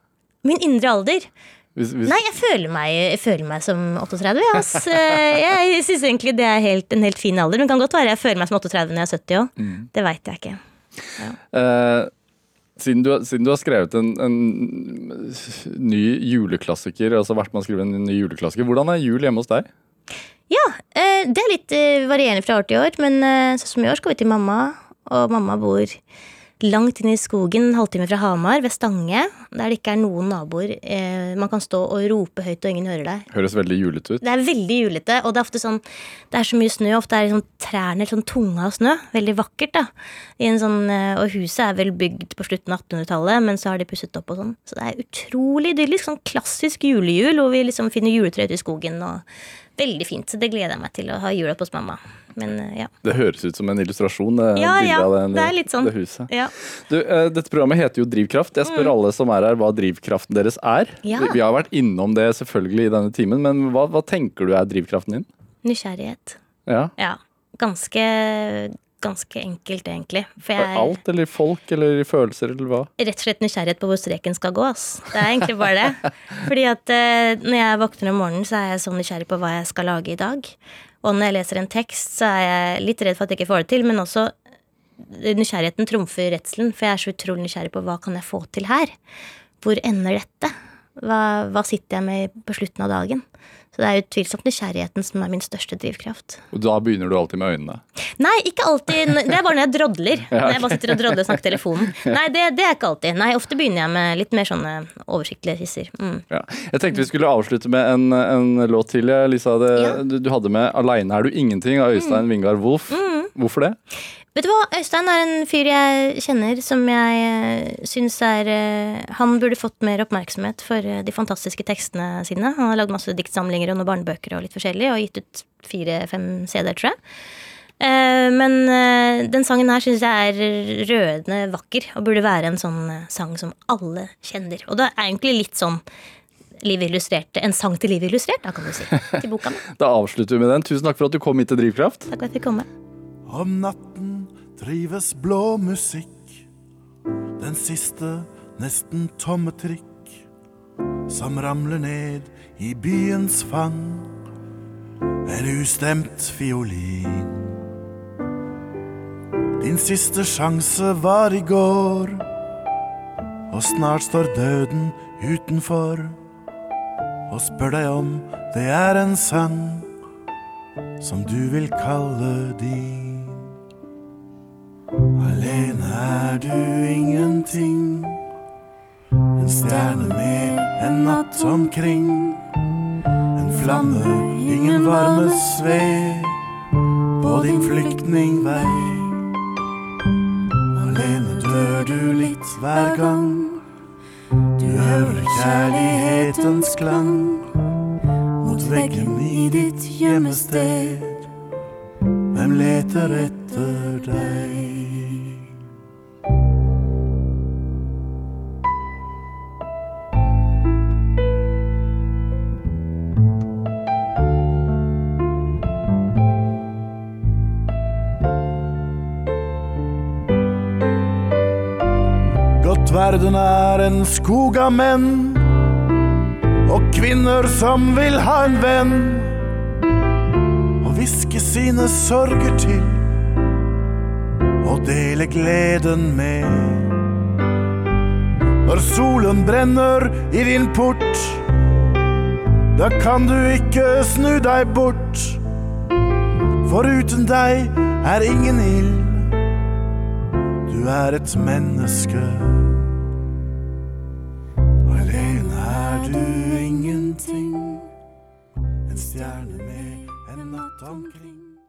Min indre alder Hvis, hvis, Nei, jeg føler meg, jeg føler meg som 38. Ja, ass. Eh, Jeg syns egentlig det er helt, en helt fin alder. Men det kan godt være jeg føler meg som 38 når jeg er 70 òg. Det veit jeg ikke. Eh, siden, du, siden du har skrevet en, en ny juleklassiker, altså vært med å skrive en ny juleklassiker, hvordan er jul hjemme hos deg? Ja, uh, det er litt uh, varierende fra år til år, men sånn som i år skal vi til mamma, og mamma bor langt inn i skogen, en halvtime fra Hamar, ved Stange, der det ikke er noen naboer. Eh, Man kan stå og rope høyt, og ingen hører deg. Høres veldig julete ut. Det er veldig julete, og det er ofte sånn Det er så mye snø, ofte er liksom trærne sånn tunge av snø. Veldig vakkert, da. I en sånn, eh, og huset er vel bygd på slutten av 1800-tallet, men så har de pusset opp og sånn. Så det er utrolig idyllisk. Sånn klassisk julejul, hvor vi liksom finner juletre ute i skogen. og Veldig fint. Så det gleder jeg meg til å ha jula hos mamma. Men eh, ja. Det høres ut som en illustrasjon, det Ja, ja, av den, det er litt sånn. det huset. ja. Du, eh, dette programmet heter jo Drivkraft. Jeg spør alle som er her hva drivkraften deres er. Ja. Vi, har vært innom det selvfølgelig i denne timen, men hva, hva tenker du er drivkraften din? Nysgjerrighet. Ja, Ja. Ganske ganske enkelt, egentlig. For Er jeg Alt, eller folk, eller følelser, eller hva? rett og slett nysgjerrighet på hvor streken skal gå. Ass. Det er egentlig bare det. Fordi at eh, når jeg våkner om morgenen, så er jeg så nysgjerrig på hva jeg skal lage i dag. Og når jeg leser en tekst, så er jeg litt redd for at jeg ikke får det til, men også nysgjerrigheten trumfer redselen, for jeg er så utrolig nysgjerrig på hva kan jeg få til her? Hvor ender dette? Hva, hva sitter jeg med på slutten av dagen? Så det er utvilsomt nysgjerrigheten som er min største drivkraft. Og da begynner du alltid med øynene. Nei, ikke alltid. Det er bare når jeg drodler. Når jeg bare sitter og drodler og snakker telefonen. Nei, det, det er ikke alltid. Nei, Ofte begynner jeg med litt mer sånne oversiktlige hisser. Mm. Ja. Jeg tenkte vi skulle avslutte med en, en låt til. Lisa, det, Ja. du, du hadde med 'Aleine er du ingenting' av Øystein Vingard Wolff. Hvorfor det? Vet du hva, Øystein er en fyr jeg kjenner som jeg eh, syns er eh, Han burde fått mer oppmerksomhet for eh, de fantastiske tekstene sine. Han har lagd masse diktsamlinger og noen barnebøker og litt forskjellig, og gitt ut fire-fem CD-er, tror jeg. Eh, Men den sangen her syns jeg er rødende vakker, og burde være en sånn sang som alle kjenner. Og det er egentlig litt sånn Livet illustrert, En sang til Livet illustrert, da kan du si. Til boka mi. Da avslutter vi med den. Tusen takk for at du kom hit til Drivkraft. Takk for at jeg fikk komme. Om natten trives blå musikk, den siste nesten tomme trikk, som ramler ned i byens fang, en ustemt fiolin. Din siste sjanse var i går, og snart står døden utenfor, og spør deg om det er en sang som du vil kalle din. Er du ingenting, en stjerne med en natt omkring. En flamme, ingen varme sved på din flyktningvei. Alene dør du litt hver gang du hører kjærlighetens klang mot veggen i ditt gjemmested. Hvem leter etter deg? Verden er en skog av menn og kvinner som vil ha en venn og hviske sine sorger til og dele gleden med. Når solen brenner i din port, da kan du ikke snu deg bort. For uten deg er ingen ild, du er et menneske.